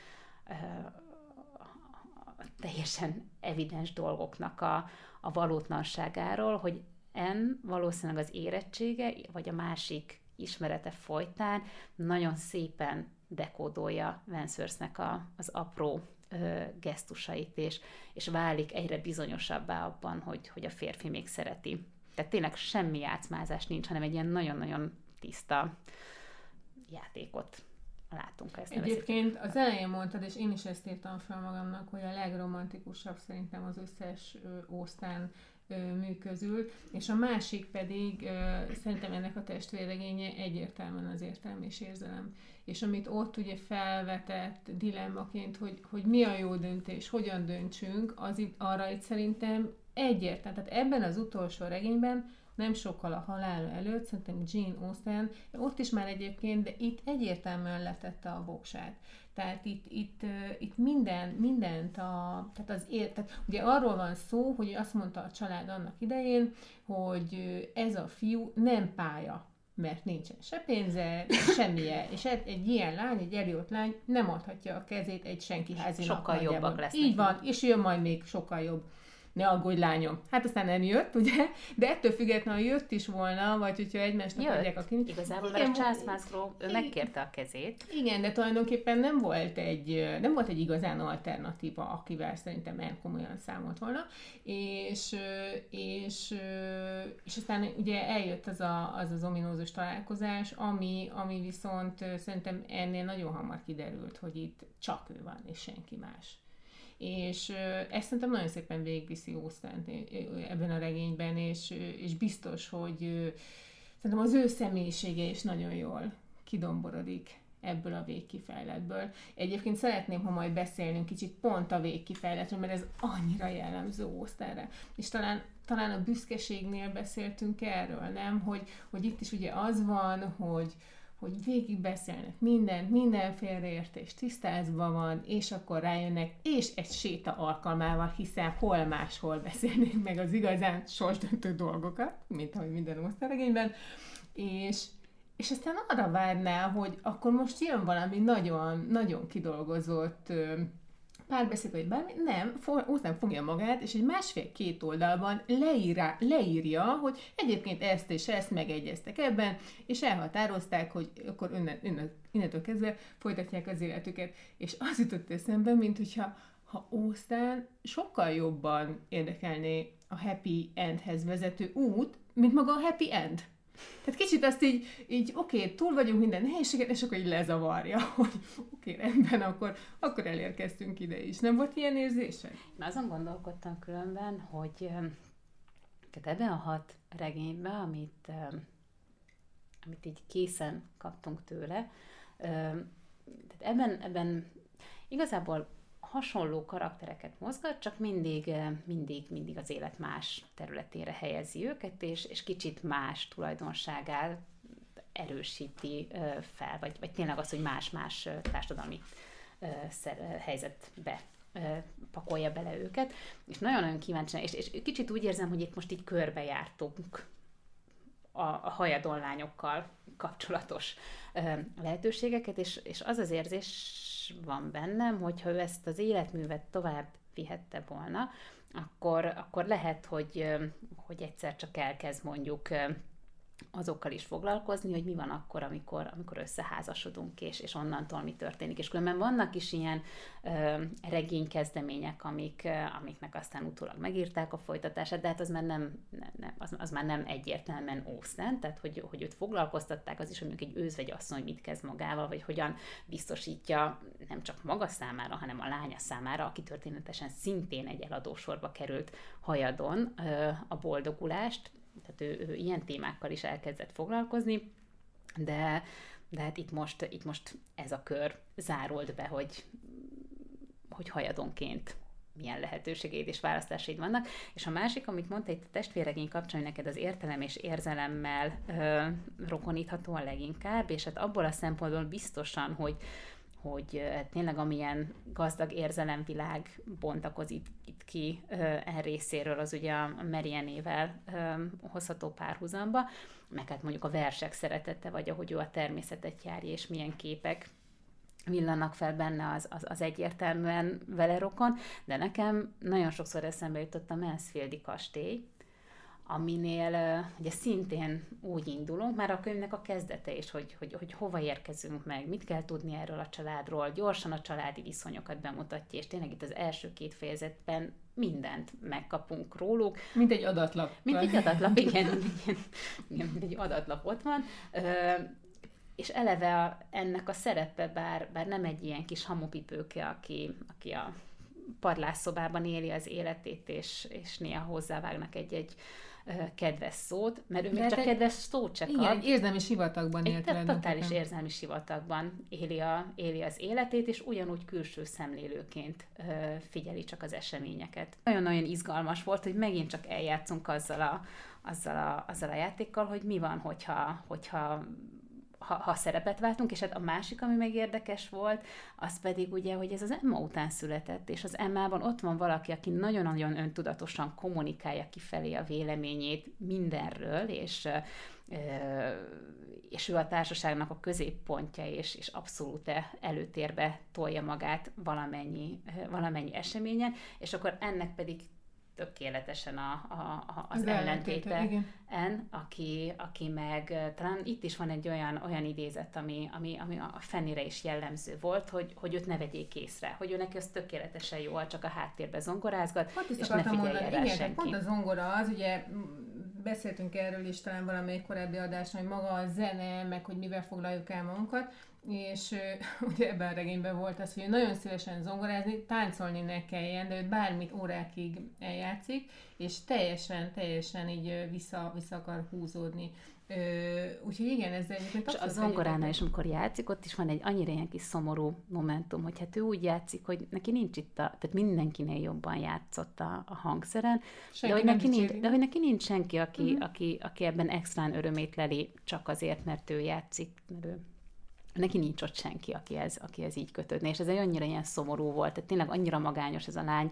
teljesen evidens dolgoknak a, a valótlanságáról, hogy en valószínűleg az érettsége, vagy a másik ismerete folytán nagyon szépen dekódolja Vensworthnek a, az apró ö, gesztusait, és, és válik egyre bizonyosabbá abban, hogy, hogy a férfi még szereti. Tehát tényleg semmi játszmázás nincs, hanem egy ilyen nagyon-nagyon tiszta játékot látunk. Ezt Egyébként az elején mondtad, és én is ezt írtam fel magamnak, hogy a legromantikusabb szerintem az összes Ósztán mű és a másik pedig szerintem ennek a testvérregénye egyértelműen az értelmi és érzelem. És amit ott ugye felvetett dilemmaként, hogy, hogy mi a jó döntés, hogyan döntsünk, az itt, arra itt szerintem egyértelmű. Tehát ebben az utolsó regényben nem sokkal a halála előtt, szerintem Jane Austen, ott is már egyébként, de itt egyértelműen letette a voksát. Tehát itt, itt, itt minden, mindent, a, tehát, az ér, tehát ugye arról van szó, hogy azt mondta a család annak idején, hogy ez a fiú nem pálya mert nincsen se pénze, semmije. És egy, egy ilyen lány, egy Eliott lány nem adhatja a kezét egy senki házinak Sokkal jobbak lesznek. Így van, és jön majd még sokkal jobb ne aggódj lányom. Hát aztán nem jött, ugye? De ettől függetlenül jött is volna, vagy hogyha egymásnak jött. adják a kincs. Igazából, mert a Musgrove, ő megkérte a kezét. Igen, de tulajdonképpen nem volt egy, nem volt egy igazán alternatíva, akivel szerintem komolyan számolt volna. És, és, és aztán ugye eljött az a, az, az ominózus találkozás, ami, ami viszont szerintem ennél nagyon hamar kiderült, hogy itt csak ő van, és senki más és ezt szerintem nagyon szépen végviszi Austen ebben a regényben, és, és biztos, hogy szerintem az ő személyisége is nagyon jól kidomborodik ebből a végkifejletből. Egyébként szeretném, ha majd beszélnünk kicsit pont a végkifejletről, mert ez annyira jellemző Austenre. És talán, talán a büszkeségnél beszéltünk erről, nem? Hogy, hogy itt is ugye az van, hogy, hogy végig beszélnek mindent, minden félreértés tisztázva van, és akkor rájönnek, és egy séta alkalmával, hiszen hol máshol beszélnék meg az igazán sorsdöntő dolgokat, mint ahogy minden osztályregényben, és, és aztán arra várná, hogy akkor most jön valami nagyon, nagyon kidolgozott párbeszéd vagy bármi, nem, for, nem fogja magát, és egy másfél-két oldalban leírá, leírja, hogy egyébként ezt és ezt megegyeztek ebben, és elhatározták, hogy akkor innen, innen, innentől kezdve folytatják az életüket. És az jutott eszembe, mint hogyha ha Ósztán sokkal jobban érdekelné a happy endhez vezető út, mint maga a happy end. Tehát kicsit azt így, így oké, okay, túl vagyunk minden nehézséget, és akkor így lezavarja, hogy oké, okay, rendben, akkor, akkor elérkeztünk ide is. Nem volt ilyen érzésed? Én azon gondolkodtam különben, hogy tehát ebben a hat regényben, amit, amit így készen kaptunk tőle, tehát ebben, ebben igazából hasonló karaktereket mozgat, csak mindig, eh, mindig, mindig az élet más területére helyezi őket, és, és kicsit más tulajdonságát erősíti eh, fel, vagy, vagy tényleg az, hogy más-más eh, társadalmi helyzetbe pakolja bele őket, és nagyon-nagyon kíváncsi, és, és kicsit úgy érzem, hogy itt most így körbejártunk a, a hajadonlányokkal kapcsolatos lehetőségeket, és, és az az érzés van bennem, hogyha ő ezt az életművet tovább vihette volna, akkor, akkor lehet, hogy, hogy egyszer csak elkezd mondjuk azokkal is foglalkozni, hogy mi van akkor, amikor, amikor összeházasodunk, és, és onnantól mi történik. És különben vannak is ilyen ö, regénykezdemények, amik, amiknek aztán utólag megírták a folytatását, de hát az már nem, nem, nem az, az már nem egyértelműen Austen, tehát hogy, hogy őt foglalkoztatták, az is, hogy mondjuk egy őzvegyasszony mit kezd magával, vagy hogyan biztosítja nem csak maga számára, hanem a lánya számára, aki történetesen szintén egy eladósorba került hajadon ö, a boldogulást, tehát ő, ő ilyen témákkal is elkezdett foglalkozni, de, de hát itt most, itt most ez a kör zárult be, hogy, hogy hajadonként milyen lehetőségeid és választásaid vannak. És a másik, amit mondta itt a testvéregény kapcsán, neked az értelem és érzelemmel ö, rokonítható a leginkább, és hát abból a szempontból biztosan, hogy, hogy tényleg amilyen gazdag érzelemvilág bontakozik itt ki e részéről, az ugye a Merienével hozható párhuzamba, meg hát mondjuk a versek szeretete, vagy ahogy ő a természetet járja, és milyen képek villanak fel benne, az, az, az egyértelműen vele rokon, de nekem nagyon sokszor eszembe jutott a Mansfieldi kastély, aminél ugye szintén úgy indulunk, már a könyvnek a kezdete is, hogy, hogy, hogy hova érkezünk meg, mit kell tudni erről a családról, gyorsan a családi viszonyokat bemutatja, és tényleg itt az első két fejezetben mindent megkapunk róluk. Mint egy adatlap. Mint egy adatlap, igen, igen, igen mint egy adatlap ott van. Ö, és eleve a, ennek a szerepe, bár, bár nem egy ilyen kis hamupipőke, aki, aki a padlásszobában éli az életét, és, és néha hozzávágnak egy-egy kedves szót, mert ő még csak egy, kedves szót csak igen, ad. érzelmi sivatagban él Egy totális érzelmi sivatagban éli, a, éli az életét, és ugyanúgy külső szemlélőként figyeli csak az eseményeket. Nagyon-nagyon izgalmas volt, hogy megint csak eljátszunk azzal a, azzal a, azzal a játékkal, hogy mi van, hogyha, hogyha ha, ha szerepet váltunk, és hát a másik, ami meg érdekes volt, az pedig ugye, hogy ez az Emma után született, és az Emmában ott van valaki, aki nagyon-nagyon öntudatosan kommunikálja kifelé a véleményét mindenről, és és ő a társaságnak a középpontja, és, és abszolút előtérbe tolja magát valamennyi, valamennyi eseményen, és akkor ennek pedig tökéletesen a, a, a, az, az ellentéte, en, aki, aki meg talán itt is van egy olyan, olyan idézet, ami, ami, ami a Fennire is jellemző volt, hogy, hogy őt ne vegyék észre, hogy ő neki az tökéletesen jó, csak a háttérbe zongorázgat, pont és ne figyelje mondani, rá igen, senki. pont a zongora az, ugye beszéltünk erről is talán valamelyik korábbi adásban, hogy maga a zene, meg hogy mivel foglaljuk el magunkat, és ugye ebben a regényben volt az, hogy nagyon szívesen zongorázni, táncolni ne kelljen, de ő bármit órákig eljátszik, és teljesen, teljesen így vissza, vissza akar húzódni. Ö, úgyhogy igen, ez egyébként És a zongoránál is, amikor játszik, ott is van egy annyira ilyen kis szomorú momentum, hogy hát ő úgy játszik, hogy neki nincs itt a, tehát mindenkinél jobban játszott a, a hangszeren, de hogy, neki nincs, de hogy neki nincs senki, aki, uh-huh. aki, aki ebben extrán örömét leli csak azért, mert ő játszik, mert ő neki nincs ott senki, akihez, akihez így kötődne, és ez egy annyira ilyen szomorú volt, tehát tényleg annyira magányos ez a lány,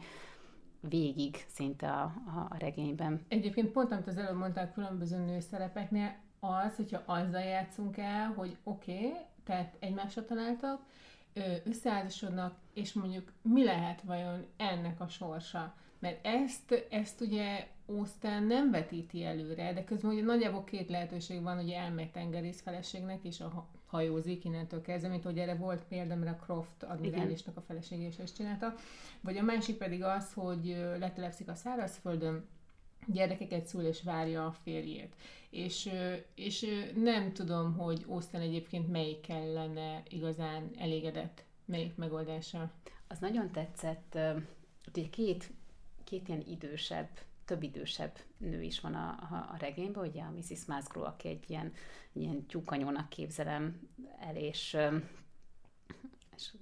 végig szinte a, a, a regényben. Egyébként pont, amit az előbb mondtál különböző nőszerepeknél, az, hogyha azzal játszunk el, hogy oké, okay, tehát egymásra találtak, összeházasodnak, és mondjuk mi lehet vajon ennek a sorsa? Mert ezt, ezt ugye Austen nem vetíti előre, de közben ugye nagyjából két lehetőség van, hogy elmegy tengerész feleségnek, és a hajózik innentől kezdve, mint hogy erre volt példa, mert a Croft admirálisnak a felesége is ezt csinálta. Vagy a másik pedig az, hogy letelepszik a szárazföldön, gyerekeket szül és várja a férjét. És, és nem tudom, hogy Austen egyébként melyik lenne igazán elégedett, melyik megoldása. Az nagyon tetszett, hogy két, két ilyen idősebb több idősebb nő is van a, a, a regényben, ugye a Mrs. Musgrove, aki egy ilyen, ilyen tyúkanyónak képzelem el, és, és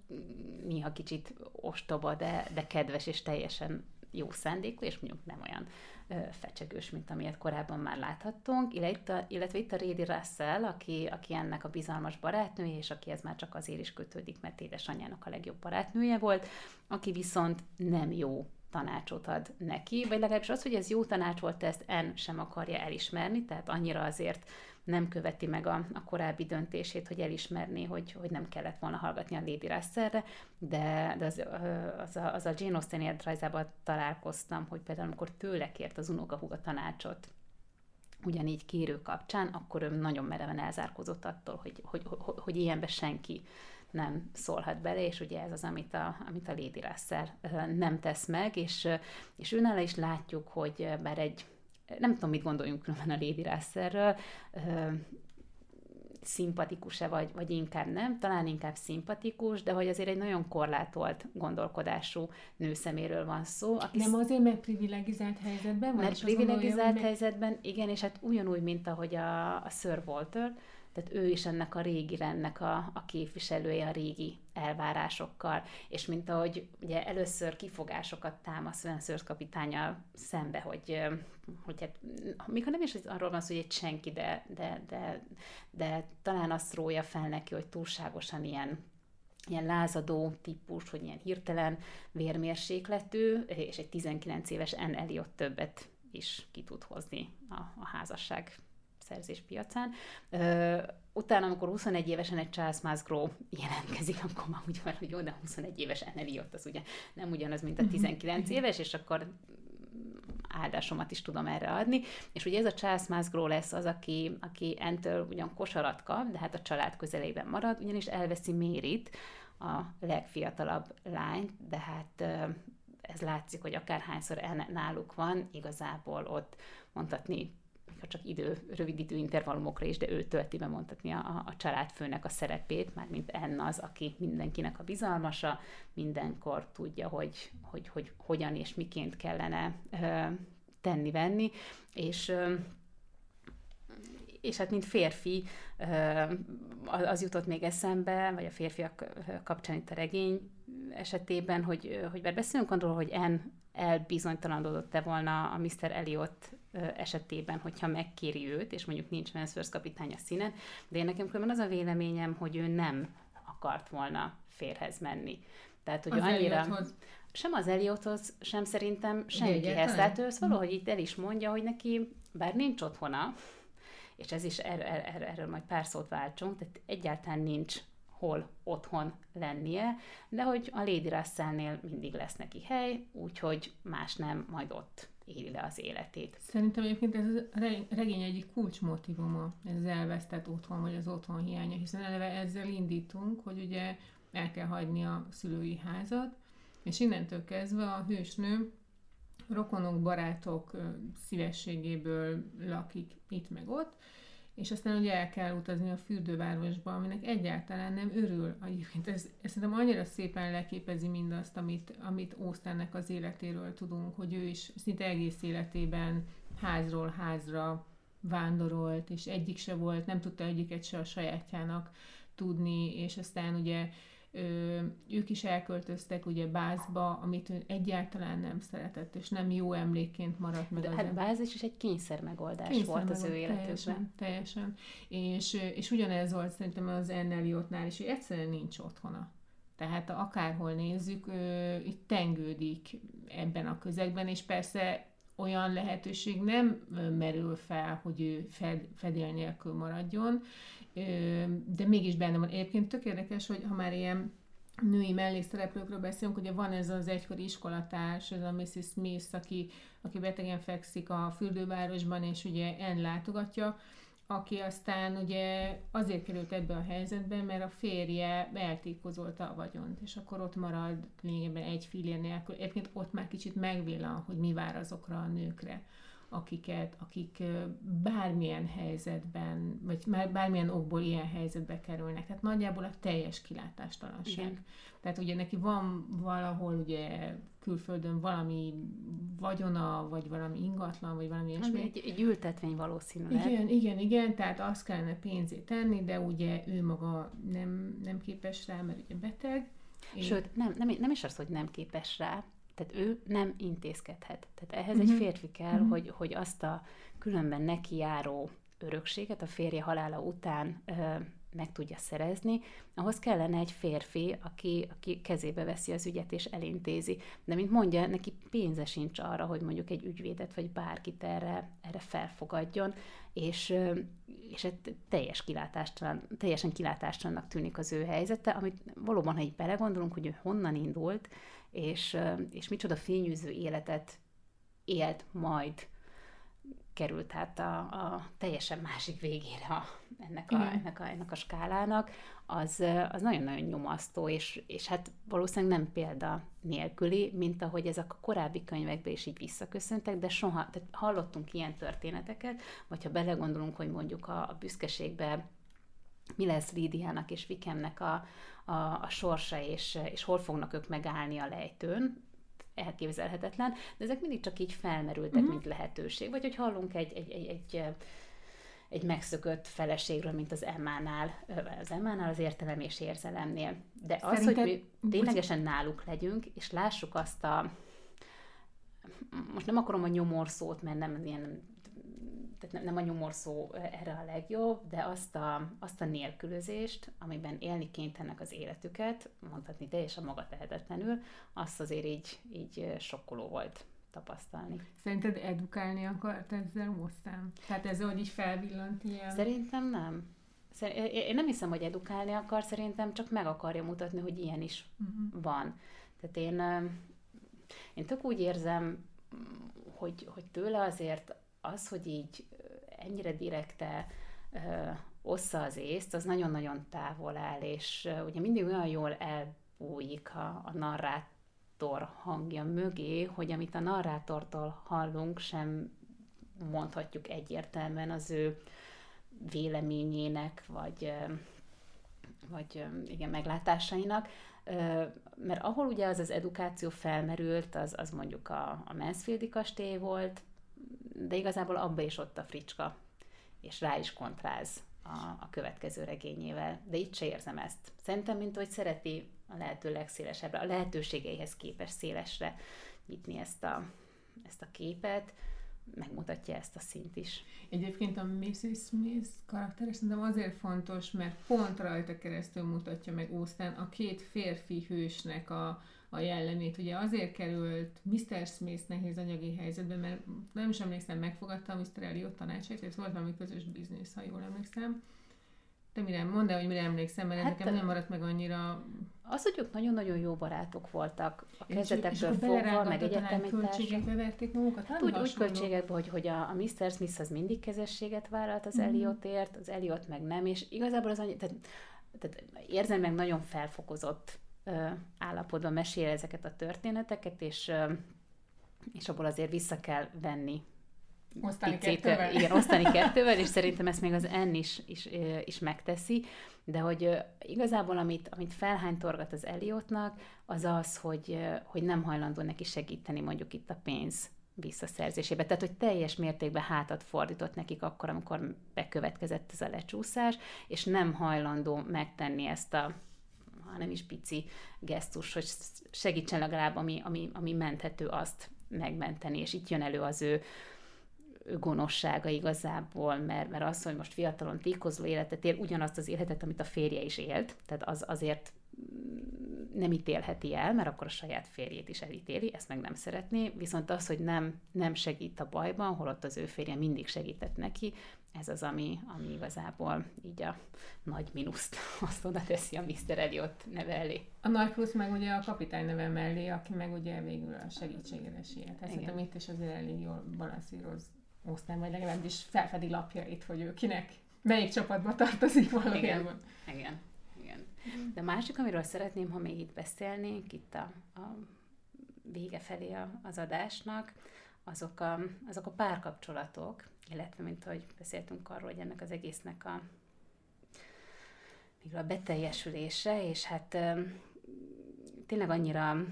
néha kicsit ostoba, de, de kedves és teljesen jó szándékú, és mondjuk nem olyan ö, fecsegős, mint amilyet korábban már láthattunk, illetve, illetve itt a Rédi Russell, aki, aki ennek a bizalmas barátnője, és aki ez már csak azért is kötődik, mert édesanyjának a legjobb barátnője volt, aki viszont nem jó tanácsot ad neki, vagy legalábbis az, hogy ez jó tanács volt, ezt en sem akarja elismerni, tehát annyira azért nem követi meg a, a korábbi döntését, hogy elismerni, hogy, hogy nem kellett volna hallgatni a Lady Russellre, de, de az, az, a, az a Jane Austen életrajzában találkoztam, hogy például amikor tőle kért az unokahuga tanácsot, ugyanígy kérő kapcsán, akkor ő nagyon mereven elzárkozott attól, hogy, hogy, hogy, hogy ilyenbe senki nem szólhat bele, és ugye ez az, amit a, amit a Lady Russell nem tesz meg, és, és őnál is látjuk, hogy bár egy, nem tudom, mit gondoljunk különben a Lady Russellről, szimpatikus-e, vagy, vagy inkább nem, talán inkább szimpatikus, de hogy azért egy nagyon korlátolt gondolkodású nőszeméről van szó. Aki nem azért, mert privilegizált helyzetben van? Mert privilegizált helyzetben, igen, és hát ugyanúgy, mint ahogy a, a Sir Walter, tehát ő is ennek a régi rendnek a, a képviselője a régi elvárásokkal, és mint ahogy ugye először kifogásokat támaszt Vensors kapitányal szembe, hogy, hogy hát, mikor nem is arról van szó, hogy egy senki, de, de, de, de talán azt rója fel neki, hogy túlságosan ilyen ilyen lázadó típus, hogy ilyen hirtelen vérmérsékletű, és egy 19 éves N. Eliot többet is ki tud hozni a, a házasság szerzés piacán. Ö, utána, amikor 21 évesen egy Charles Musgrove jelentkezik, akkor már úgy van, hogy jó, de 21 éves Eneliott az ugye nem ugyanaz, mint a 19 mhm. éves, és akkor áldásomat is tudom erre adni. És ugye ez a Charles Musgrove lesz az, aki, aki entől ugyan kosarat kap, de hát a család közelében marad, ugyanis elveszi Mérit, a legfiatalabb lányt, de hát ez látszik, hogy akárhányszor náluk van, igazából ott mondhatni ha csak idő, rövid idő intervallumokra is, de ő tölti be mondhatni a, a családfőnek a szerepét, már mint enn az, aki mindenkinek a bizalmasa, mindenkor tudja, hogy, hogy, hogy hogyan és miként kellene ö, tenni-venni, és ö, és hát mint férfi az jutott még eszembe, vagy a férfiak kapcsán itt a regény esetében, hogy, hogy bár beszélünk arról, hogy en elbizonytalanodott-e volna a Mr. Elliot esetében, hogyha megkéri őt, és mondjuk nincs Mansworth kapitány a színen, de én nekem különben az a véleményem, hogy ő nem akart volna férhez menni. Tehát, hogy az annyira... Elliothoz. Sem az Eliothoz, sem szerintem senkihez. Tehát ő ezt valahogy itt el is mondja, hogy neki, bár nincs otthona, és ez is er, er, er, erről majd pár szót váltsunk, tehát egyáltalán nincs hol otthon lennie, de hogy a Lady Russellnél mindig lesz neki hely, úgyhogy más nem, majd ott éli le az életét. Szerintem egyébként ez a regény egyik kulcsmotivuma, ez az elvesztett otthon, vagy az otthon hiánya, hiszen eleve ezzel indítunk, hogy ugye el kell hagyni a szülői házat, és innentől kezdve a hősnő rokonok, barátok szívességéből lakik itt meg ott, és aztán ugye el kell utazni a fürdővárosba, aminek egyáltalán nem örül. Egyébként ez, ez szerintem annyira szépen leképezi mindazt, amit, amit Ósztánnek az életéről tudunk, hogy ő is szinte egész életében házról házra vándorolt, és egyik se volt, nem tudta egyiket se a sajátjának tudni, és aztán ugye ö, ők is elköltöztek ugye Bázba, amit ő egyáltalán nem szeretett, és nem jó emlékként maradt meg. De hát Báz is egy kényszer megoldás kényszer volt az ő életükben. Teljesen, teljesen. És, és ugyanez volt szerintem az Enneliotnál is, hogy egyszerűen nincs otthona. Tehát akárhol nézzük, ö, itt tengődik ebben a közegben, és persze olyan lehetőség nem merül fel, hogy ő fed, fedél nélkül maradjon, de mégis benne van. Egyébként tök érdekes, hogy ha már ilyen női mellékszereplőkről beszélünk, ugye van ez az egykori iskolatárs, ez a Mrs. Smith, aki, aki betegen fekszik a fürdővárosban, és ugye en látogatja, aki aztán ugye azért került ebbe a helyzetbe, mert a férje eltékozolta a vagyont, és akkor ott marad lényegében egy fillér nélkül. Egyébként ott már kicsit megvillan, hogy mi vár azokra a nőkre akiket, akik bármilyen helyzetben, vagy már bármilyen okból ilyen helyzetbe kerülnek. Tehát nagyjából a teljes kilátástalanság. Igen. Tehát ugye neki van valahol ugye külföldön valami vagyona, vagy valami ingatlan, vagy valami ilyesmi. Egy, egy ültetvény valószínűleg. Igen, igen, igen, tehát azt kellene pénzét tenni, de ugye ő maga nem, nem képes rá, mert ugye beteg. Sőt, nem, nem, nem is az, hogy nem képes rá, tehát ő nem intézkedhet. Tehát ehhez uh-huh. egy mhm. férfi kell, uh-huh. hogy, hogy azt a különben neki járó örökséget a férje halála után ö, meg tudja szerezni, ahhoz kellene egy férfi, aki, aki kezébe veszi az ügyet és elintézi. De mint mondja, neki pénze sincs arra, hogy mondjuk egy ügyvédet vagy bárkit erre, erre felfogadjon, és, és egy teljes kilátástalan, teljesen kilátástalannak tűnik az ő helyzete, amit valóban, ha így belegondolunk, hogy ő honnan indult, és, és micsoda fényűző életet élt majd. Került hát a, a teljesen másik végére a, ennek, a, ennek, a, ennek a skálának, az, az nagyon-nagyon nyomasztó, és, és hát valószínűleg nem példa nélküli, mint ahogy ezek a korábbi könyvekben is így visszaköszöntek, de soha, tehát hallottunk ilyen történeteket, vagy ha belegondolunk, hogy mondjuk a, a büszkeségbe mi lesz Lídiának és Vikemnek a, a, a sorsa, és, és hol fognak ők megállni a lejtőn, elképzelhetetlen, de ezek mindig csak így felmerültek, uh-huh. mint lehetőség. Vagy hogy hallunk egy, egy, egy, egy egy megszökött feleségről, mint az Emmánál, az Emmánál az értelem és érzelemnél. De az, Szerinted... hogy mi ténylegesen náluk legyünk, és lássuk azt a most nem akarom a nyomorszót, mert nem ilyen tehát nem a nyomorszó erre a legjobb, de azt a, azt a nélkülözést, amiben élni kénytelenek az életüket, mondhatni teljesen maga tehetetlenül, azt azért így, így sokkoló volt tapasztalni. Szerinted edukálni akart ezzel hoztám? Tehát ez, hogy így felvillant ilyen? Szerintem nem. Én nem hiszem, hogy edukálni akar, szerintem csak meg akarja mutatni, hogy ilyen is uh-huh. van. Tehát én, én tök úgy érzem, hogy, hogy tőle azért az, hogy így ennyire direkte ossza az észt, az nagyon-nagyon távol áll, és ugye mindig olyan jól elbújik a, a narrátor hangja mögé, hogy amit a narrátortól hallunk, sem mondhatjuk egyértelműen az ő véleményének, vagy, vagy igen, meglátásainak, mert ahol ugye az az edukáció felmerült, az, az mondjuk a, a Mansfieldi kastély volt, de igazából abba is ott a fricska, és rá is kontráz a, a következő regényével. De itt se érzem ezt. Szerintem, mint hogy szereti a lehető legszélesebbre, a lehetőségeihez képes szélesre nyitni ezt a, ezt a képet, megmutatja ezt a szint is. Egyébként a Mrs. Smith karakter szerintem azért fontos, mert pont rajta keresztül mutatja meg Austen a két férfi hősnek a, a jellemét. Ugye azért került Mr. Smith nehéz anyagi helyzetbe, mert nem is emlékszem, megfogadta a Mr. Elliot tanácsait, ez volt valami közös biznisz, ha jól emlékszem. De mire, mondd el, hogy mire emlékszem, mert hát nekem nem maradt meg annyira... Az, hogy ők nagyon-nagyon jó barátok voltak a kezdetektől fogva, meg egyetemi költségekbe verték magukat? Hát úgy, úgy költségekbe, hogy, hogy a, a Mr. Smith az mindig kezességet vállalt az mm. Eliotért, az Eliot meg nem, és igazából az annyi, tehát, tehát érzem meg nagyon felfokozott állapotban mesél ezeket a történeteket, és, és abból azért vissza kell venni Osztani picit, kettővel. Igen, osztani kettővel, és szerintem ezt még az N is, is, is megteszi, de hogy igazából amit, amit felhánytorgat az Eliotnak, az az, hogy, hogy nem hajlandó neki segíteni mondjuk itt a pénz visszaszerzésébe. Tehát, hogy teljes mértékben hátat fordított nekik akkor, amikor bekövetkezett ez a lecsúszás, és nem hajlandó megtenni ezt a ha nem is pici gesztus, hogy segítsen legalább, ami, ami, ami menthető, azt megmenteni, és itt jön elő az ő, gonoszsága igazából, mert, mert az, hogy most fiatalon tékozló életet él, ugyanazt az életet, amit a férje is élt, tehát az azért nem ítélheti el, mert akkor a saját férjét is elítéli, ezt meg nem szeretné, viszont az, hogy nem, nem segít a bajban, holott az ő férje mindig segített neki, ez az, ami, ami igazából így a nagy minuszt azt oda teszi a Mr. Elliot neve elé. A nagy plusz meg ugye a kapitány neve mellé, aki meg ugye végül a segítségére siet. Hát szerintem itt is azért elég jól balanszíroz osztán, vagy legalábbis felfedi lapjait, hogy ő kinek, melyik csapatba tartozik valójában. Igen, igen. igen. De másik, amiről szeretném, ha még itt beszélnénk, itt a, a vége felé a, az adásnak, azok a, azok a párkapcsolatok, illetve, mint ahogy beszéltünk arról, hogy ennek az egésznek a, a beteljesülése, és hát tényleg annyira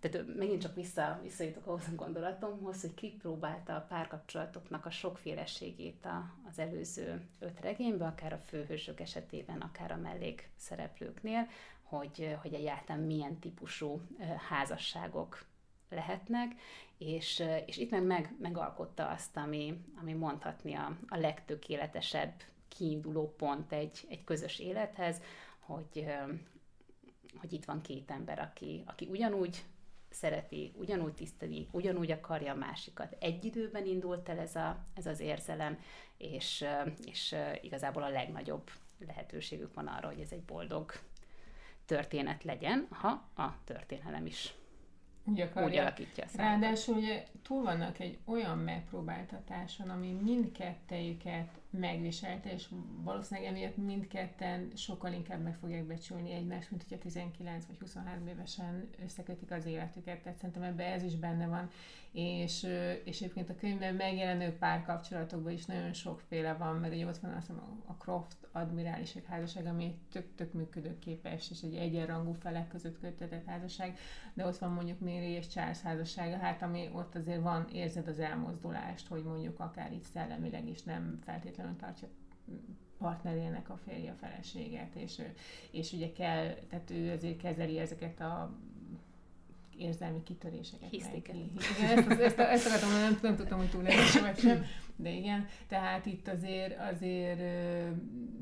tehát megint csak vissza, visszajutok ahhoz a gondolatomhoz, hogy kipróbálta a párkapcsolatoknak a sokféleségét a, az előző öt regényben, akár a főhősök esetében, akár a mellék szereplőknél, hogy, hogy egyáltalán milyen típusú házasságok lehetnek, és, és itt meg, meg megalkotta azt, ami, ami mondhatni a, a legtökéletesebb kiinduló pont egy, egy közös élethez, hogy, hogy itt van két ember, aki, aki ugyanúgy szereti, ugyanúgy tiszteli, ugyanúgy akarja a másikat. Egy időben indult el ez, a, ez az érzelem, és, és igazából a legnagyobb lehetőségük van arra, hogy ez egy boldog történet legyen, ha a történelem is úgy, akarja. úgy alakítja a Ráadásul ugye túl vannak egy olyan megpróbáltatáson, ami mindkettejüket megviselte, és valószínűleg emiatt mindketten sokkal inkább meg fogják becsülni egymást, mint hogyha 19 vagy 23 évesen összekötik az életüket. Tehát szerintem ebben ez is benne van. És, és egyébként a könyvben megjelenő párkapcsolatokban is nagyon sokféle van, mert ugye ott van azt hiszem a Croft admirálisek házasság, ami tök-tök működőképes, és egy egyenrangú felek között kötetett házasság, de ott van mondjuk Mary és Charles házassága, hát ami ott azért van, érzed az elmozdulást, hogy mondjuk akár itt szellemileg is nem feltétlenül tartja partnerének a férje a feleséget, és, és ugye kell, tehát ő azért kezeli ezeket a érzelmi kitöréseket. Hisztiket. Igen, ezt, ezt, ezt akartam, nem, nem tudtam, hogy túl vagy sem, de igen, tehát itt azért, azért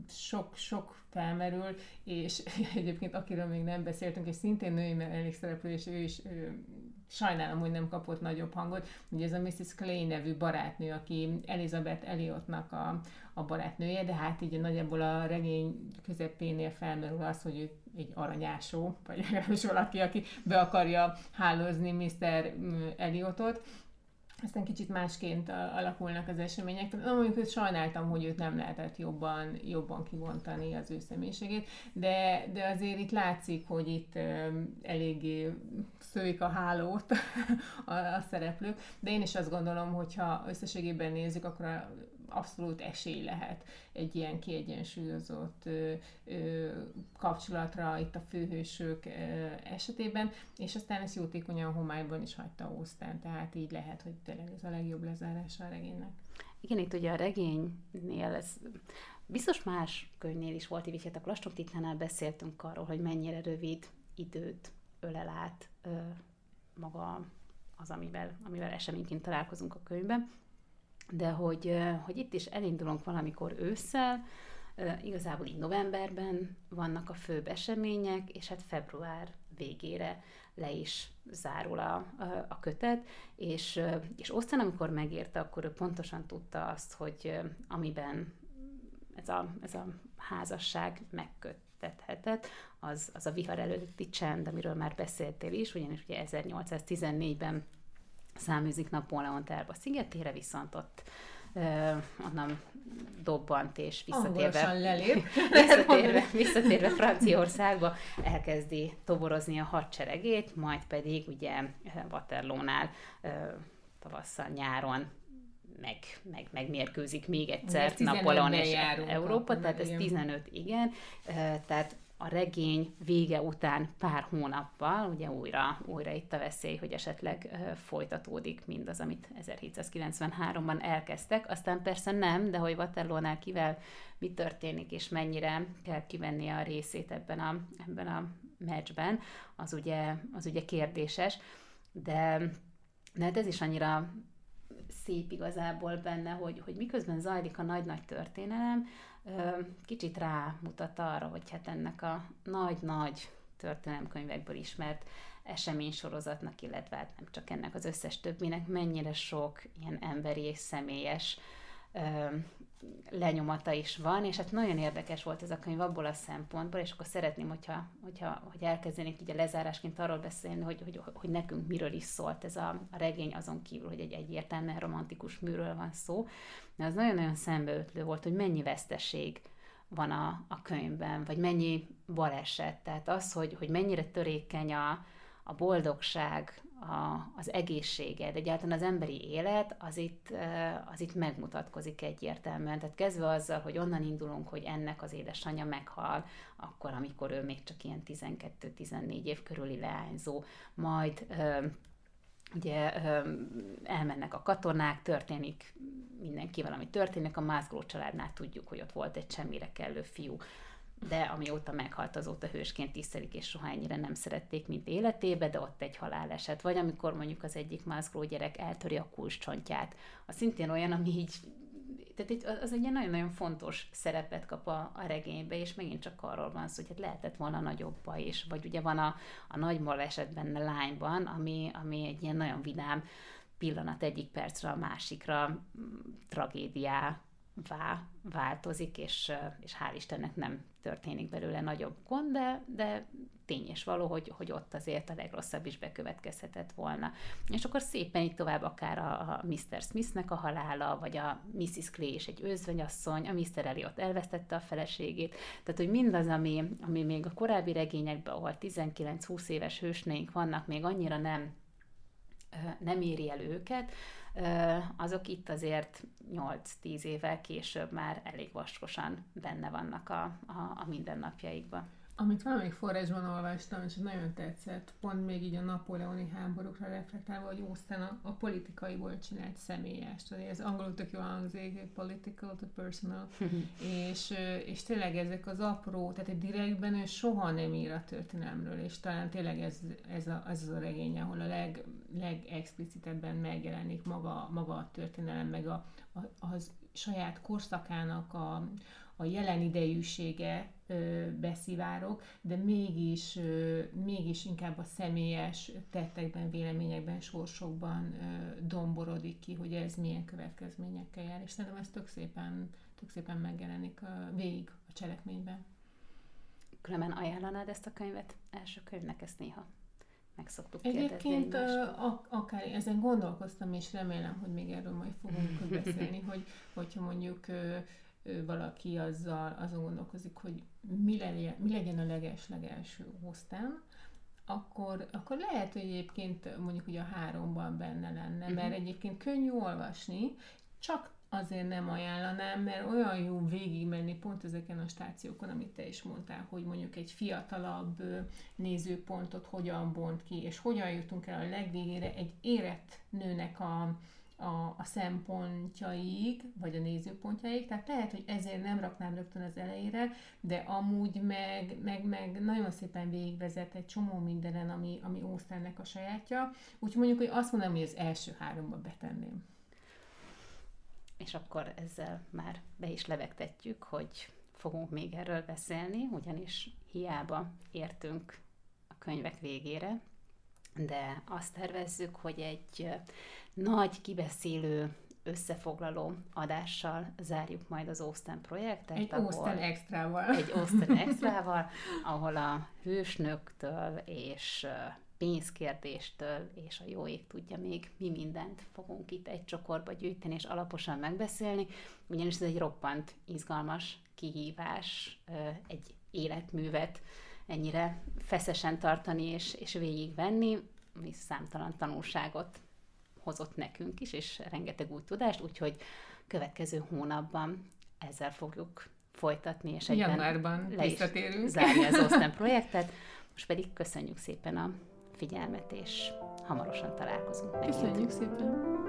sok, sok felmerül, és egyébként akiről még nem beszéltünk, és szintén női mellékszereplő, és ő is ő, sajnálom, hogy nem kapott nagyobb hangot. Ugye ez a Mrs. Clay nevű barátnő, aki Elizabeth Elliotnak a, a barátnője, de hát így nagyjából a regény közepénél felmerül az, hogy ő egy aranyásó, vagy legalábbis valaki, aki be akarja hálózni Mr. Eliotot, aztán kicsit másként alakulnak az események. Na, mondjuk, hogy sajnáltam, hogy őt nem lehetett jobban, jobban kivontani az ő személyiségét, de, de azért itt látszik, hogy itt eléggé szőik a hálót a, a szereplők, de én is azt gondolom, hogy ha összességében nézzük, akkor a abszolút esély lehet egy ilyen kiegyensúlyozott kapcsolatra itt a főhősök esetében, és aztán ezt jótékonyan homályban is hagyta Ósztán, tehát így lehet, hogy tényleg ez a legjobb lezárása a regénynek. Igen, itt ugye a regénynél ez biztos más könyvnél is volt, így hát a Lastok Titkánál beszéltünk arról, hogy mennyire rövid időt ölel át ö, maga az, amivel, amivel eseményként találkozunk a könyvben. De hogy, hogy itt is elindulunk valamikor ősszel, igazából így novemberben vannak a főbb események, és hát február végére le is zárul a, a, kötet, és, és aztán, amikor megérte, akkor ő pontosan tudta azt, hogy amiben ez a, ez a házasság megköttethetett, az, az a vihar előtti csend, amiről már beszéltél is, ugyanis ugye 1814-ben száműzik Napóleon Elba szigetére, viszont ott onnan dobbant, és visszatérve, visszatérve, visszatérve Franciaországba elkezdi toborozni a hadseregét, majd pedig ugye Waterloo-nál tavasszal, nyáron meg, meg, megmérkőzik még egyszer Napoleon és Európa, tehát ez 15, igen, tehát a regény vége után pár hónappal, ugye újra, újra itt a veszély, hogy esetleg folytatódik mindaz, amit 1793-ban elkezdtek. Aztán persze nem, de hogy Waterloo-nál kivel mi történik, és mennyire kell kivenni a részét ebben a, ebben a meccsben, az ugye, az ugye kérdéses. De, de hát ez is annyira szép igazából benne, hogy, hogy miközben zajlik a nagy-nagy történelem, kicsit rámutat arra, hogy hát ennek a nagy-nagy történelemkönyvekből ismert eseménysorozatnak, illetve hát nem csak ennek az összes többinek mennyire sok ilyen emberi és személyes lenyomata is van, és hát nagyon érdekes volt ez a könyv abból a szempontból, és akkor szeretném, hogyha, hogyha hogy elkezdenék így a lezárásként arról beszélni, hogy, hogy, hogy nekünk miről is szólt ez a, a regény, azon kívül, hogy egy egyértelműen romantikus műről van szó, de az nagyon-nagyon szembeötlő volt, hogy mennyi veszteség van a, a könyvben, vagy mennyi baleset, tehát az, hogy, hogy mennyire törékeny a, a boldogság, a, az egészséged, egyáltalán az emberi élet, az itt, az itt megmutatkozik egyértelműen. Tehát kezdve azzal, hogy onnan indulunk, hogy ennek az édesanyja meghal, akkor, amikor ő még csak ilyen 12-14 év körüli leányzó, majd ugye elmennek a katonák, történik mindenkivel, ami történik, a Mászgó családnál tudjuk, hogy ott volt egy semmire kellő fiú, de amióta meghalt, azóta hősként tisztelik, és soha ennyire nem szerették, mint életébe, de ott egy haláleset. Vagy amikor mondjuk az egyik mászló gyerek eltöri a kulcscsontját. Az szintén olyan, ami így tehát az egy nagyon-nagyon fontos szerepet kap a, a regénybe, és megint csak arról van szó, hogy hát lehetett volna nagyobb baj is, vagy ugye van a, a nagy esetben a lányban, ami, ami egy ilyen nagyon vidám pillanat egyik percre a másikra tragédiá vá, változik, és, és hál' Istennek nem történik belőle nagyobb gond, de, de tény és való, hogy, hogy ott azért a legrosszabb is bekövetkezhetett volna. És akkor szépen így tovább akár a, a Mr. Smithnek a halála, vagy a Mrs. Clay és egy özvegyasszony, a Mr. Elliot elvesztette a feleségét, tehát hogy mindaz, ami, ami még a korábbi regényekben, ahol 19-20 éves hősneink vannak, még annyira nem nem éri el őket, azok itt azért 8-10 évvel később már elég vaskosan benne vannak a, a, a mindennapjaikban. Amit valamelyik forrásban olvastam, és nagyon tetszett, pont még így a napóleoni háborúkra reflektálva, hogy Austen a, a politikaiból csinált személyest. Ez angolul tök jól hangzik, political to personal. és, és tényleg ezek az apró, tehát egy direktben ő soha nem ír a történelmről, és talán tényleg ez, ez, a, ez az a regény, ahol a leg, legexplicitebben megjelenik maga, maga a történelem, meg a, a, az saját korszakának a, a jelen idejűsége beszivárok, de mégis, mégis inkább a személyes tettekben, véleményekben, sorsokban domborodik ki, hogy ez milyen következményekkel jár, és szerintem ez tök szépen, tök szépen megjelenik ö, végig a cselekményben. Különben ajánlanád ezt a könyvet első könyvnek, ezt néha meg szoktuk Egyébként a, akár ezen gondolkoztam, és remélem, hogy még erről majd fogunk beszélni, hogy hogyha mondjuk valaki azzal azon gondolkozik, hogy mi legyen, mi legyen a leges-legelső osztám, akkor, akkor lehet, hogy egyébként mondjuk ugye a háromban benne lenne, uh-huh. mert egyébként könnyű olvasni, csak azért nem ajánlanám, mert olyan jó végigmenni pont ezeken a stációkon, amit te is mondtál, hogy mondjuk egy fiatalabb nézőpontot hogyan bont ki, és hogyan jutunk el a legvégére egy érett nőnek a, a, a szempontjaig, vagy a nézőpontjaig, tehát lehet, hogy ezért nem raknám rögtön az elejére, de amúgy meg, meg, meg nagyon szépen végigvezet egy csomó mindenen, ami, ami Ósztennek a sajátja, úgyhogy mondjuk, hogy azt mondom, hogy az első háromba betenném. És akkor ezzel már be is levegtetjük, hogy fogunk még erről beszélni, ugyanis hiába értünk a könyvek végére, de azt tervezzük, hogy egy nagy kibeszélő összefoglaló adással zárjuk majd az Austen projektet. Egy Austen extrával. Egy Austen extrával, ahol a hősnöktől és pénzkérdéstől, és a jó ég tudja még mi mindent fogunk itt egy csokorba gyűjteni és alaposan megbeszélni, ugyanis ez egy roppant izgalmas kihívás, egy életművet ennyire feszesen tartani és, és végigvenni, ami számtalan tanulságot hozott nekünk is, és rengeteg új tudást, úgyhogy következő hónapban ezzel fogjuk folytatni, és egyben Januárban le is zárni az Osztán projektet. Most pedig köszönjük szépen a figyelmet, és hamarosan találkozunk megint. Köszönjük szépen!